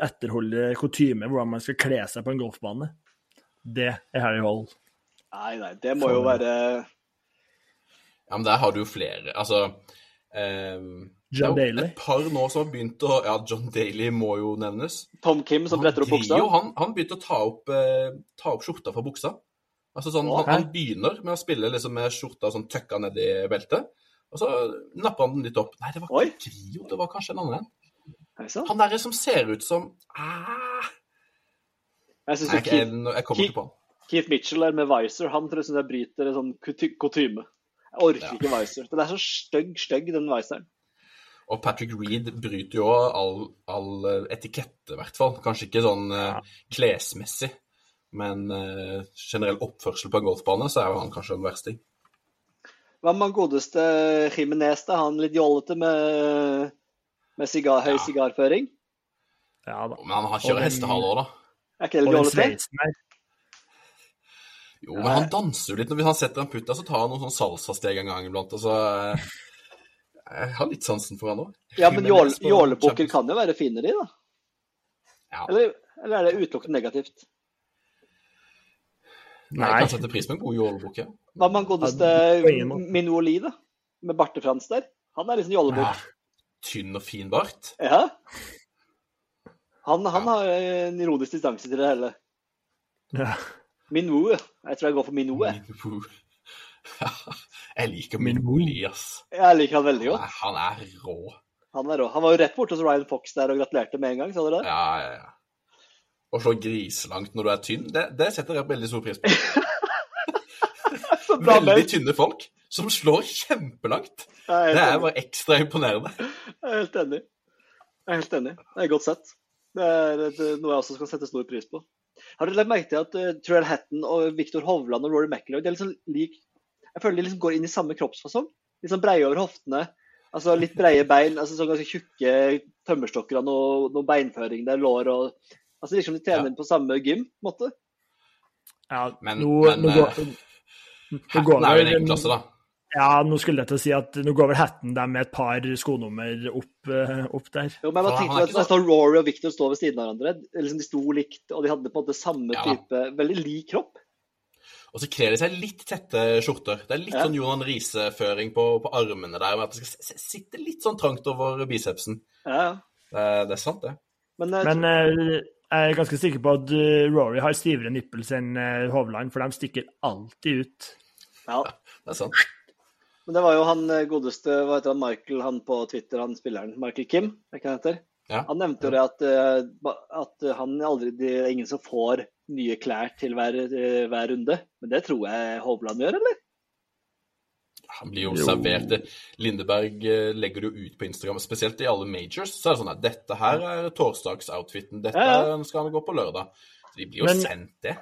etterholder kutyme hvordan man skal kle seg på en golfbane. Det er Harry Hole. Nei, nei, det må jo være Ja, men der har du jo flere. Altså ehm, John det er Daly. Et par nå som har begynt å Ja, John Daly må jo nevnes. Tom Kim som bretter opp buksa. Han, han begynte å ta opp, eh, ta opp skjorta fra buksa. Altså sånn, han, han begynner med å spille liksom med skjorta sånn tøkka ned i beltet, og så napper han den litt opp. Nei, det var ikke Grio, det var kanskje en annen en. Er det? Han derre som ser ut som ah, Jeg syns Keith, jeg, jeg kommer ikke på han. Keith Mitchell er med Wiser. Han tror jeg bryter en sånn kutyme. Jeg orker Ja. ikke Wiser. Den er så stygg, stygg, den Wiseren. Og Patrick Reed bryter jo all, all eh, etikette, i hvert fall. Kanskje ikke sånn eh, klesmessig, men eh, generell oppførsel på en golfbane, så er jo han kanskje en versting. Hva med han godeste Jimenez, da? Han litt jollete med, med sigar, høy Ja. sigarføring? Ja da. Men han, har kjører hestehale òg, da. Er ikke det litt jollete? Jo, men han danser jo litt. Hvis han setter en putt der, så tar han noen sånn salsasteg en gang iblant. Og så eh, Jeg har litt sansen for han òg. Ja, men jål- jålebukker kan jo være fine, de, da. Ja. Eller, eller er det utelukkende negativt? Nei, jeg kan sette pris på en god jålebukk, ja. Hva med han godeste Ja, Lie, da? Med Barte-Frans der. Han er liksom jålebukk. ja. Tynn og fin bart. Ja. Han, han har en ironisk distanse til det hele. Ja. Minou. Jeg tror jeg går for Minou. jeg. Jeg liker min Minwoo, ass. Jeg liker han veldig godt. Nei, Han er rå. Han er rå. Han var jo rett borte hos Ryan Fox der og gratulerte med en gang, sa du det? Ja, ja, ja. Å slå griselangt når du er tynn, det, det setter jeg veldig stor pris på. Bra Veldig tynne folk som slår kjempelangt. Er Det er bare ekstra imponerende. Jeg er helt enig. Jeg er helt enig. Det er godt sett. Det er noe jeg også skal sette stor pris på. Har dere lagt merke til at uh, Truel Hatton og Victor Hovland og Rory McIlroy er er sånn lik Jeg føler de liksom går inn i samme kroppsfasong. Litt sånn breie over hoftene. Altså litt breie bein, altså sånn ganske tjukke tømmerstokker og noe, noe beinføring der, lår og Altså liksom de trener på samme gym, på en måte. Ja, Men- nå, men, nå eh, går, nå går er jo en egen klasse, da. Ja, nå skulle jeg til å si at nå går vel hatten der med et par skonummer opp, eh, opp der. Jo, men jeg tenkte at står Rory og Victor står ved siden av hverandre. Liksom De sto likt, og de hadde på en måte samme Ja. type Veldig lik kropp. Og så kler de seg litt tette skjorter. Det er litt Ja. sånn Johan Riise-føring på, på armene der, med at det skal sitte litt sånn trangt over bicepsen. Ja, ja. Det, er- det er sant, det. Men, eh, Men eh, jeg er ganske sikker på at eh, Rory har stivere nipples enn Hovland, for de stikker alltid ut. ja. Det er sant. Men det var jo han godeste hva heter han, Michael, han på Twitter, han spilleren Michael Kim, er ikke han heter? Ja. Han nevnte jo det at, at han aldri, det er ingen som får nye klær til hver, eh, hver runde. Men det tror jeg Hovland gjør, eller? Han blir jo, Jo. servert. Lindeberg eh, legger det jo ut på Instagram, spesielt i alle majors. Så er det sånn at dette her er torsdagsoutfiten, dette Ja, ja. skal han gå på lørdag. Så de blir jo Men- sendt det.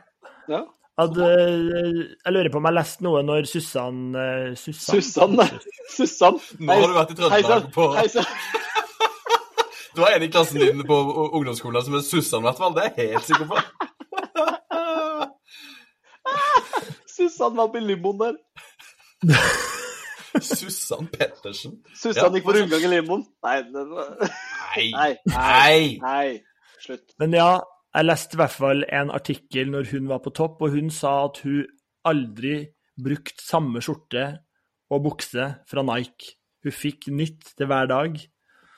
Ja. At, eh, jeg lurer på om jeg leste noe når Susann Susann? Susann, nei. Susann. Nå har du vært i Trøndelag på. Du har en i klassen din på ungdomsskolen som er Susann, i hvert fall. Det er jeg helt sikker på. Susann var på limoen der. Susann Pettersen. Susann Ja, gikk på rundgang i limoen. Nei, var... Nei. nei, nei. Slutt. Men ja, jeg leste i hvert fall en artikkel når hun var på topp, og hun sa at hun aldri brukte samme skjorte og bukse fra Nike. Hun fikk nytt til hver dag.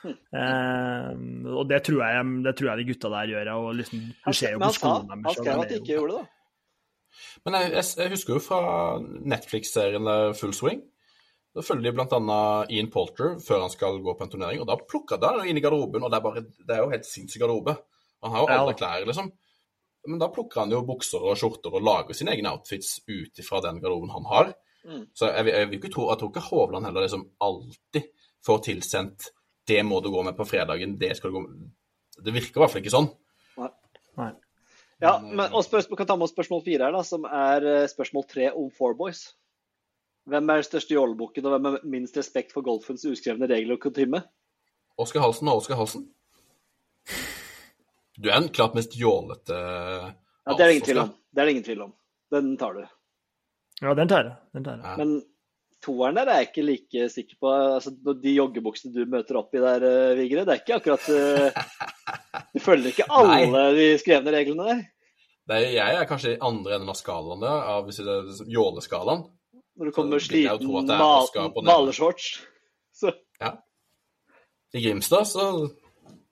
Eh, og det tror, jeg, det tror jeg de gutta der gjør. Og liksom, du ser jo på skoene deres. Han skrev at de ikke gjorde det, da. Men jeg, jeg, jeg husker jo fra Netflix-serien der Full Swing. Da følger de blant annet Ian Polter før han skal gå på en turnering, og da plukker de han inn i garderoben, og det er, bare, det er jo helt sinnssyk garderobe. Han har jo alle klær, liksom. Men da plukker han jo bukser og skjorter og lager sine egne outfits ut ifra den garderoben han har. Mm. Så jeg, vil- jeg, vil ikke tro, jeg tror ikke Hovland heller liksom alltid får tilsendt det må du gå med på fredagen, det skal du gå med Det virker i hvert fall ikke sånn. Nei. Nei. Ja, Men, men, og spørsmål, kan ta med oss spørsmål fire her, da, som er eh, spørsmål tre om Four Boys. Hvem er den største jålebukken, og hvem har minst respekt for golfens uskrevne regler og kutyme? Oskar Halsen og Oskar Halsen. Du er den klart mest jålete Ja, det er det ingen tvil om. Det er det ingen tvil om. Den tar du. Ja, den tar jeg. Den tar jeg. Ja. Men toeren der er jeg ikke like sikker på. Altså, de joggebuksene du møter opp i der, eh, Vigre, det er ikke akkurat eh, Du følger ikke alle de skrevne reglene der. Er, jeg er kanskje i andre enden av skalaen der, av hvis det er jåleskalaen. Når du kommer sliten er malershorts. Så Ja. I Grimstad så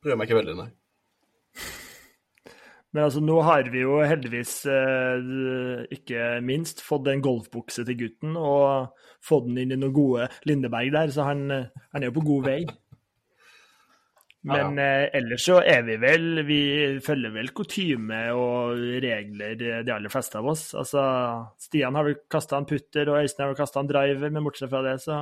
bryr jeg meg ikke veldig, nei. Men altså, nå har vi jo heldigvis, eh, ikke minst, fått en golfbukse til gutten, og fått den inn i noen gode Lindeberg der, så han, eh, han er jo på god vei. Men eh, ellers så er vi vel Vi følger vel kutyme og regler, eh, de aller fleste av oss. Altså, Stian har vel kasta en putter, og Øystein har vel kasta en driver, men bortsett fra det, så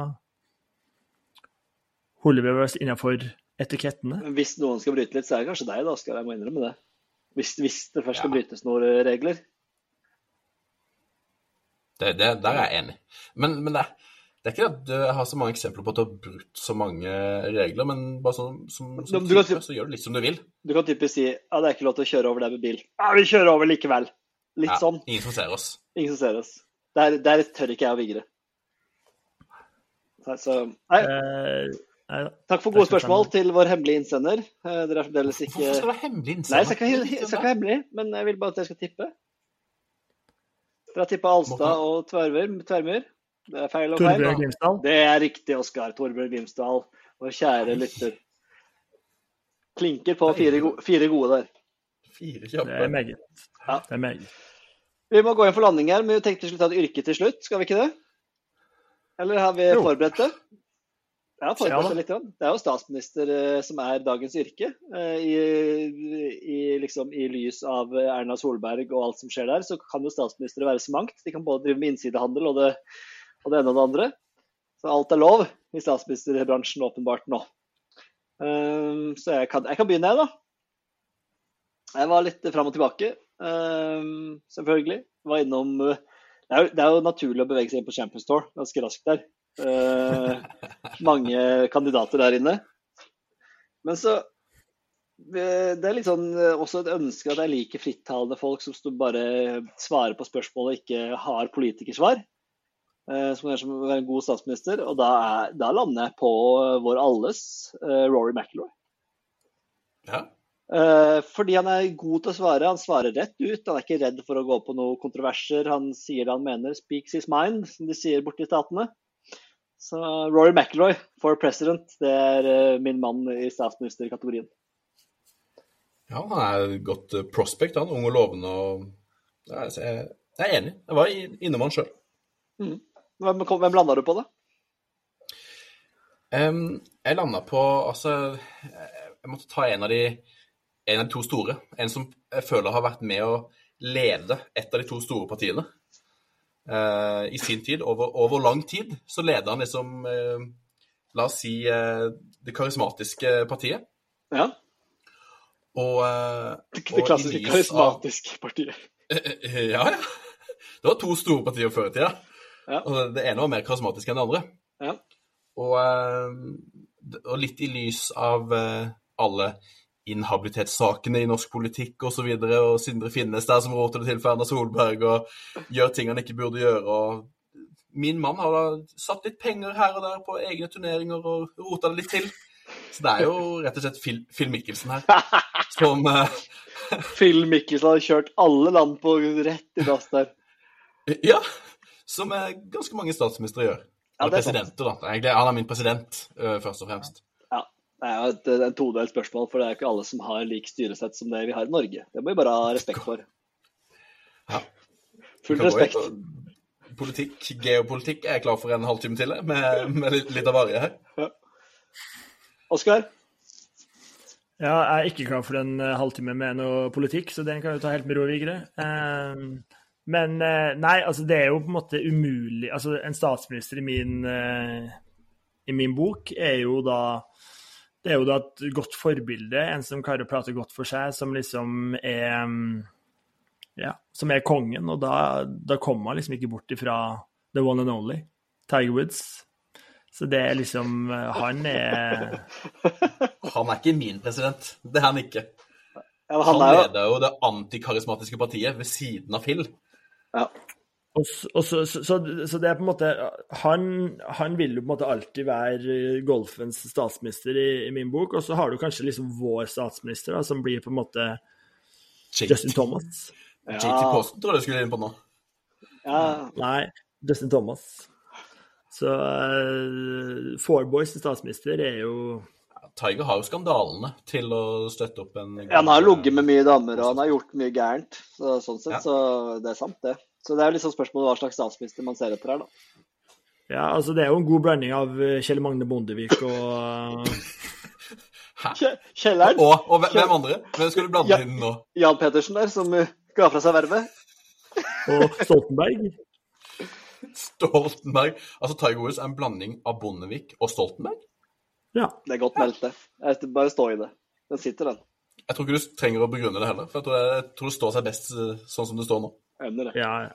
holder vi oss innafor etikettene. Men hvis noen skal bryte litt, så er det kanskje deg, da, Oskar. Jeg må innrømme det. Hvis, hvis det først skal Ja. brytes noen regler. Det, det, der er jeg enig. Men, men det, det er ikke at jeg har så mange eksempler på at du har brutt så mange regler, men bare sånn som, som Du type, så gjør du litt som du vil. Du kan typisk si ja, det er ikke lov til å kjøre over der med bil. Ja, vi kjører over likevel. Litt Ja, sånn. Ingen som ser oss. Ingen som ser oss. Der, der tør ikke jeg å vigre. Så, så nei, Eh, nei takk for gode spørsmål til vår hemmelige innsender. Eh, Dere er fremdeles ikke Hvorfor skal du være hemmelig Nei, innsender? jeg skal ikke, jeg skal ikke være hemmelig, men jeg vil bare at dere skal tippe. Dere har tippa Alstad og Tvermur. Tvermyr. Det er feil og feil. Torbjørn Grimsdal. Det er riktig, Oskar. Torbjørn Grimsdal, vår kjære lytter. Klinker på fire, go fire gode der. Fire Det er kjappe. meget. Ja. Det er meget. Vi må gå inn for landing her, men vi tenkte vi skulle ta et yrke til slutt. Skal vi ikke det? Eller har vi Jo. forberedt det? Ja, Ja forberedt det litt. Det er jo statsminister eh, som er dagens yrke. eh, I, i, liksom, I lys av eh, Erna Solberg og alt som skjer der, så kan jo statsministre være så mangt. De kan både drive med innsidehandel og det, og det ene og det andre. Så alt er lov i statsministerbransjen åpenbart nå. Um, så jeg kan, jeg kan begynne, jeg, da. Jeg var litt fram og tilbake, um, selvfølgelig. Var innom uh, det, er jo, det er jo naturlig å bevege seg inn på Champions Tour ganske raskt der. Uh, mange kandidater der inne. Men så Det er uh, også et ønske at jeg liker frittalende folk som bare svarer på spørsmål og ikke har politikersvar. Uh, som som være en god statsminister. Og da, er, da lander jeg på vår alles uh, Rory McIlroy. Ja. Eh, fordi han er god til å svare. Han svarer rett ut. Han er ikke redd for å gå på noen kontroverser. Han sier det han mener. 'Speaks his mind', som de sier borte i Statene. Så Rory McIlroy for president, det er eh, min mann i statsministerkategorien. ja, han er et godt eh, prospect, han. Ung og lovende. og jeg, jeg er enig. Jeg var innom han sjøl. Hvem, hvem landa du på, da? Um, jeg landa på Altså, jeg måtte ta en av de en av de to store. En som jeg føler har vært med å lede et av de to store partiene. uh, I sin tid, over, over lang tid, så leder han liksom uh, La oss si uh, det karismatiske partiet. Ja, Og, Det, det klassiske karismatiske partiet. Ja, ja. Det var to store partier før i tida. Ja. Og det ene var mer karismatisk enn det andre. Ja. Og, eh, og litt i lys av eh, alle inhabilitetssakene i norsk politikk osv., og, så videre, og Sindre Finnes der som råter det til for Erna Solberg og gjør ting han ikke burde gjøre. og Min mann har da satt litt penger her og der på egne turneringer og rota det litt til. Så det er jo rett og slett Phil, Phil Mikkelsen her som eh, Phil Mikkelsen har kjørt alle land på rett i dass der. Ja, som er ganske mange statsministre gjør. Ja, Eller ja, er sant. presidenter, da. Egentlig, han er min president, eh, først og fremst. Ja, det er jo et, et todelt spørsmål, for det er ikke alle som har lik styresett som det vi har i Norge. Det må vi bare ha respekt for. Ja. Full gå respekt. inn Politikk, geopolitikk er jeg klar for en halvtime til, med, med litt, litt av varje her. Oskar? Ja, jeg er ikke klar for en eh, halvtime med noe politikk, så den kan vi ta helt med ro, Vigre. Eh, men eh, nei, altså det er jo på en måte umulig Altså en statsminister i min, eh, i min bok er jo da Det er jo da et godt forbilde, en som klarer å prate godt for seg, som liksom er mm, Ja, som er kongen, og da, da kommer man liksom ikke bort ifra the one and only, Tiger Woods. Så det er liksom eh, Han er Han er ikke min president. Det er han ikke. Ja, Han han er leder jo det antikarismatiske partiet ved siden av Phil. Ja. Og så, og så, så, så, så det er på en måte han, han vil jo på en måte alltid være golfens statsminister i, i min bok, og så har du kanskje liksom vår statsminister, da, som blir på en måte Justin Thomas. JT Posten tror jeg du skulle inn på nå. ja. Nei, Justin Thomas. Så uh, Four Boys statsminister er jo Tiger har jo skandalene til å støtte opp en ja, Han har ligget med mye damer, og han har gjort mye gærent. Så, sånn sett, Ja. så det er sant, det. Så det er liksom spørsmålet hva slags statsminister man ser etter her, da. Ja, altså det er jo en god blanding av eh, Kjell Magne Bondevik og Hæ? Kje- Kjelleren, Og, og hvem- hvem andre? Hvem skal du blande Ja. inn nå? Jan Petersen der, som ga fra seg vervet. og Stoltenberg. Stoltenberg. Altså, Tiger Woods er en blanding av Bondevik og Stoltenberg? Ja. Det er godt meldt, det. Jeg bare stå i det. Den sitter, den. Jeg tror ikke du trenger å begrunne det heller, for jeg tror, jeg tror det står seg best eh, sånn som det står nå. Under det. ja. ja.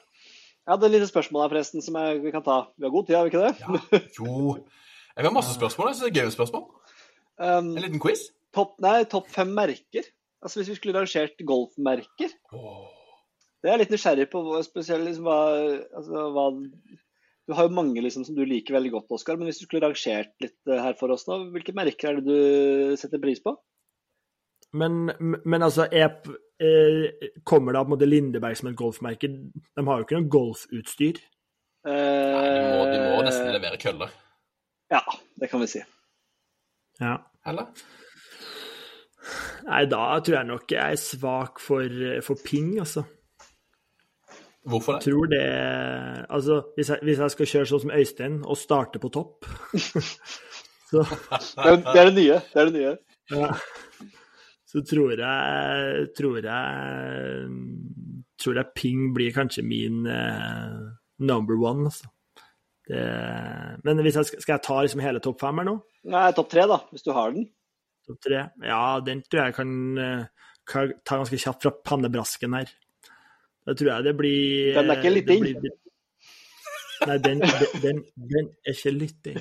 Jeg hadde et lite spørsmål her, forresten, som jeg, vi kan ta. Vi har god tid, har vi ikke det? Ja, jo Jeg har masse spørsmål. Jeg synes det er Gøye spørsmål. Um, En liten quiz. topp, nei, topp fem merker. Altså Hvis vi skulle rangert golfmerker Det er jeg litt nysgjerrig på. Spesielt liksom hva, altså, hva Du har jo mange liksom som du liker veldig godt, Oskar. Men hvis du skulle rangert litt eh, her for oss nå, hvilke merker er det du setter pris på? Men, men altså, er, eh, kommer da på en måte Lindeberg som et golfmerke? De har jo ikke noe golfutstyr. Eh, Nei, de må, de må nesten levere køller. Ja, det kan vi si. Ja. Eller? Nei, da tror jeg nok jeg er svak for, for ping, altså. Hvorfor det? tror det Altså, hvis jeg, hvis jeg skal kjøre sånn som Øystein og starte på topp så, Det er, det er det nye. Det er det nye. ja, så tror jeg Tror jeg Tror jeg ping blir kanskje min uh, number one, altså. Det, men hvis jeg skal, skal jeg ta liksom hele topp fem her nå? Nei, topp tre, da, hvis du har den. Topp tre? Ja, den tror jeg kan, eh, kan ta ganske kjapt fra pannebrasken her. Da tror jeg det blir Den er ikke lytting? blir- Nei, den, den, den, er ikke lytting.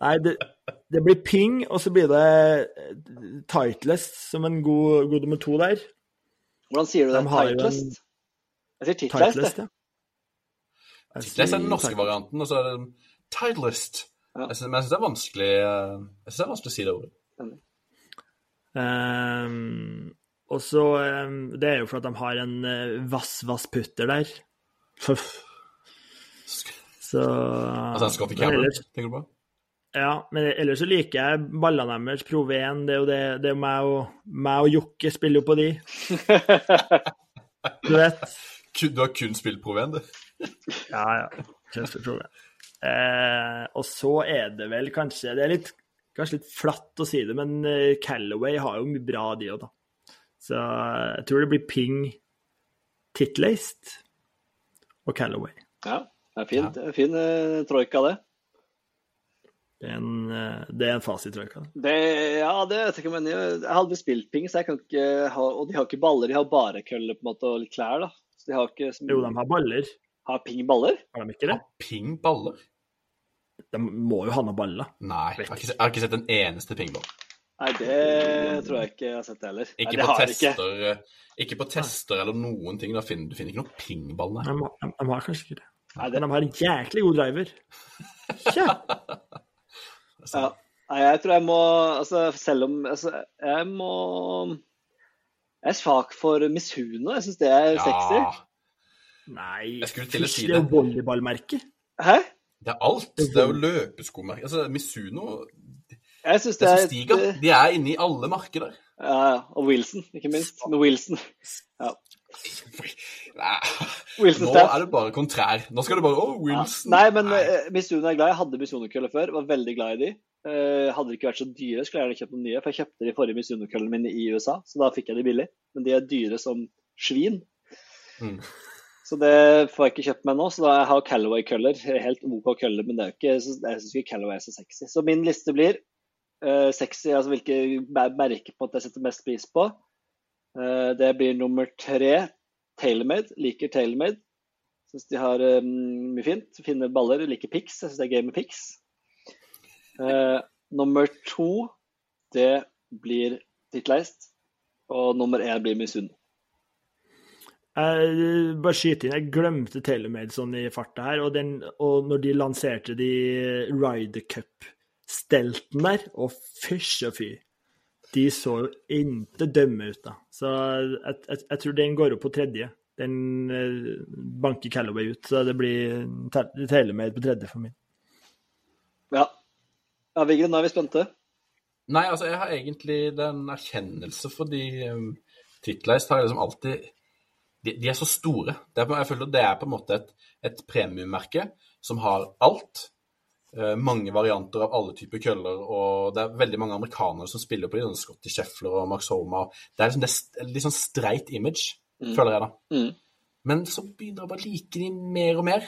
Nei, det, det blir ping, og så blir det eh, som en god, god nummer to der. Hvordan sier du det? De har en- Jeg sier Titleist, jeg. ja. Jeg er den norske varianten, og så er det Titleist. Ja. Jeg synes, men jeg syns det er vanskelig eh, Jeg synes det er vanskelig å si det ordet. Ehm, og så Det er jo for at de har en uh, vass-vass-putter der. Fuff. Så Altså en Scotty Cameron, tenker du på? Ja, men ellers så liker jeg ballene deres. Pro V1, det er jo det, det er meg og, meg og Jokke spiller jo på de. Du vet. Du har kun spilt Pro V1, du. Ja, ja. Kjønnsspill Pro V1. Eh, og så er det vel kanskje Det er litt, kanskje litt flatt å si det, men eh, Callaway har jo mye bra, de òg, da. Så jeg tror det blir Ping, Titlaced og Callaway. Ja, det er fint. Det er fin eh, troika, det. Det er en, eh, det er en fasit, tror det. Ja, det vet jeg ikke, men jeg, jeg hadde spilt ping, så jeg kan ikke ha Og de har ikke baller, de har bare køller på en måte, og litt klær, da. Så de har ikke så Jo, de har baller. Har ping baller? Har de ikke det? Har ping baller? De må jo ha noen baller. Nei, jeg har ikke, jeg har ikke sett en eneste pingball. Nei, det tror jeg ikke jeg har sett det heller. Nei, Ikke, det på har jeg ikke. tester, eh, ikke på tester eller noen ting. Da finner, du finner ikke noen pingball, der. De, har- de, de har kanskje ikke det. Nei, det Men de har en jæklig god driver. Ja. ja. Nei, jeg tror jeg må Altså, selv om Altså, jeg må Jeg er svak for Misuno. Jeg syns det er sexy. Nei, Jeg skulle til å si det er jo volleyballmerket. volleyballmerke. Hæ? Det er alt. Det er jo løpeskomerke. Altså, Misuno Jeg synes Det det er som stiger. et- De er inne i alle markeder. Ja, ja. Og Wilson, ikke minst. Med Wilson. Nei. Wilson Nå er det bare kontrær. Nå skal du bare Å, Wilson. Nei, men uh, Misuno er glad. Jeg hadde Misuno-køller før. Var veldig glad i de. Eh, hadde de ikke vært så dyre, skulle jeg gjerne kjøpt noen nye. For jeg kjøpte de forrige Misuno-køllene mine i USA, så da fikk jeg de billig. Men de er dyre som svin. Mm. Så det får jeg ikke kjøpt meg nå. Så da har jeg Callaway-køller. Helt OK køller, men det er ikke, jeg syns ikke Callaway er så sexy. Så min liste blir eh, sexy, altså hvilke merker på at jeg setter mest pris på. Eh, det blir nummer tre. Tailormade. Liker Tailormade. Syns de har eh, mye fint. Fine baller. Liker pics. Jeg syns det er gøy med. Eh, nummer to, det blir Titleist. Og nummer én blir Misunn. Jeg bare skyte inn, jeg glemte TaylorMade sånn i farta her. Og, den, og når de lanserte de Ryder Cup-stelten der, og fysj og fy, de så jo inte dømme ut, da. Så jeg, jeg, jeg tror den går opp på tredje. Den eh, banker Callaway ut, så det blir Ta- med på tredje for min. Ja. ja Viggen, nå er vi spente. Nei, altså, jeg har egentlig den erkjennelse fordi um, Titleist har liksom alltid de, de, er så store. Er, jeg føler det er på en måte et, et premiummerke som har alt. Eh, mange varianter av alle typer køller, og det er veldig mange amerikanere som spiller på de, sånn Scotty Sheffler og Max Homa. Det er liksom det, litt sånn streit image, mm. føler jeg da. Mm. Men så begynner jeg bare å like de mer og mer.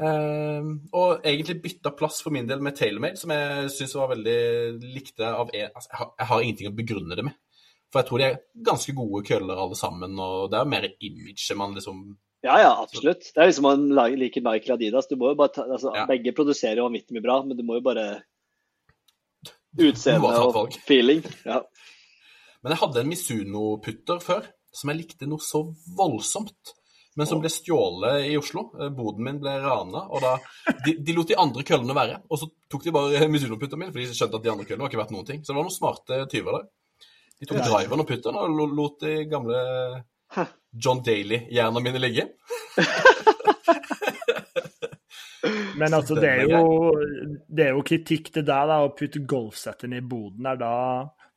Uh, og egentlig bytta plass for min del med TaylorMade, som jeg syns var veldig likte av en, altså, jeg, har, jeg, har, ingenting å begrunne det med. For jeg tror de er ganske gode køller alle sammen, og det er mer image man liksom Ja, ja, absolutt. Det er liksom man liker Nike Adidas. Du må jo bare ta, altså, ja. Begge produserer vanvittig mye bra, men du må jo bare Utseende og feeling. Ja. Men jeg hadde en Misuno-putter før som jeg likte noe så voldsomt. Men som ble stjålet i Oslo. Eh, boden min ble rana. og da, de, de, lot de andre køllene være. Og så tok de bare Mizuno-putteren min, for de skjønte at de andre køllene var ikke verdt noen ting. Så det var noen smarte tyver der. De tok driveren og putteren og lot de gamle John Daly-hjernene mine ligger. Men altså, det er, jo, det er jo kritikk til deg, da, å putte golfsettene i boden der. Da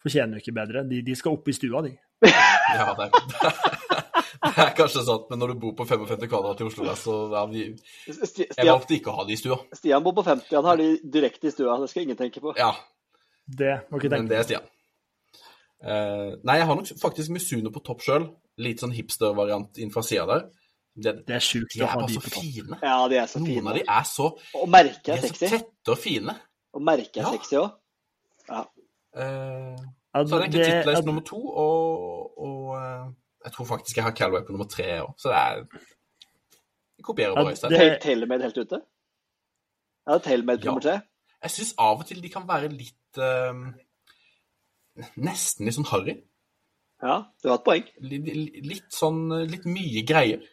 fortjener du ikke bedre. De, de skal opp i stua, de. ja, det er, det er kanskje sant, men når du bor på 55 kvadrat i Oslo, så er vi Jeg valgte ikke å ha de i stua. Stian bor på 50, han har de direkte i stua. Det skal ingen tenke på. Ja. Det må ikke tenke Men det er Stian. Uh, nei, jeg har nok faktisk Misuno på topp sjøl. Litt sånn hipster-variant fra sida der. Det, det, er sjukt å ha de på topp. Fine. Ja, de er så Noen fine. Noen av de er så Og merket er, er så tette og fine. Og merket er ja. sexy òg. Ja. Uh, så er det egentlig Titleist nummer to, og, og, uh, jeg tror faktisk jeg har Calway på nummer tre òg. Så det er Jeg kopierer bare Øystein. Ja, Tailmade helt ute? Ja, Tailmade på ja. nummer tre? Jeg syns av og til de kan være litt uh, Nesten litt sånn harry. Ja, du har et poeng. Litt, litt sånn Litt mye greier.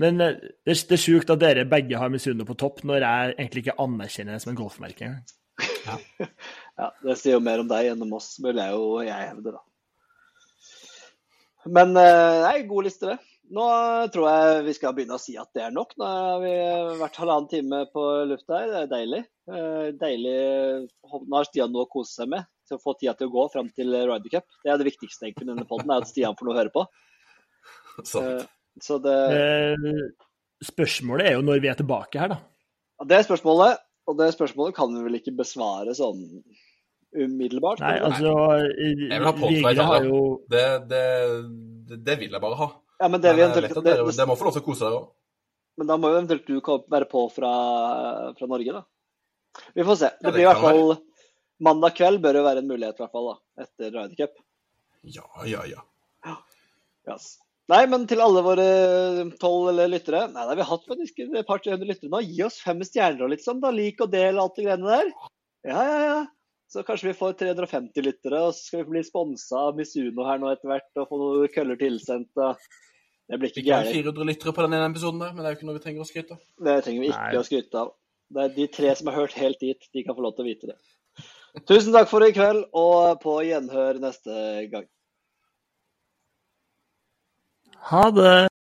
Men det, det er sjukt at dere begge har Misuno på topp, når jeg egentlig ikke anerkjenner det som en golfmerke. Ja. ja, det sier jo mer om deg enn om oss, vil jeg jo jeg hevde, da. Men eh, nei, god liste, det. Nå tror jeg vi skal begynne å si at det er nok. Nå har vi vært halvannen time på lufta her. Det er deilig. Eh, deilig. Nå har Stian noe å kose seg med til å få tida til å gå fram til Ryder Cup. Det er det viktigste egentlig med denne poden, at Stian får noe å høre på. Sant. så det Spørsmålet er jo når vi er tilbake her, da. Ja, det er spørsmålet. Og det spørsmålet kan vi vel ikke besvare sånn umiddelbart? Nei, altså Jeg vil ha Polfreit jo... det, det, det, det, vil jeg bare ha. Ja, men det, men eventuelt, det, dere, det, må få lov til å kose dere òg. Men da må jo eventuelt du være på fra, fra Norge, da. Vi får se. Det, blir i hvert fall Mandag kveld bør jo være en mulighet, i hvert fall, da, etter Ryder Cup. Ja, ja, ja. ja. Yes. Nei, men til alle våre tolv lyttere Nei, da har hatt faktisk et par-tre hundre lyttere nå. Gi oss fem stjerner og litt sånn, da. Lik og del alt det greiene der. Ja, ja, ja. Så kanskje vi får 350 lyttere, og så skal vi bli sponsa av Misuno her nå etter hvert og få noen køller tilsendt. og Det blir ikke gærent. Vi kan 400 lyttere på den ene episoden der, men det er jo ikke noe vi trenger å skryte av. Det trenger vi ikke Nei. å skryte av. Det er de tre som har hørt helt dit, de kan få lov til å vite det. Tusen takk for i kveld, og på gjenhør neste gang. Ha det!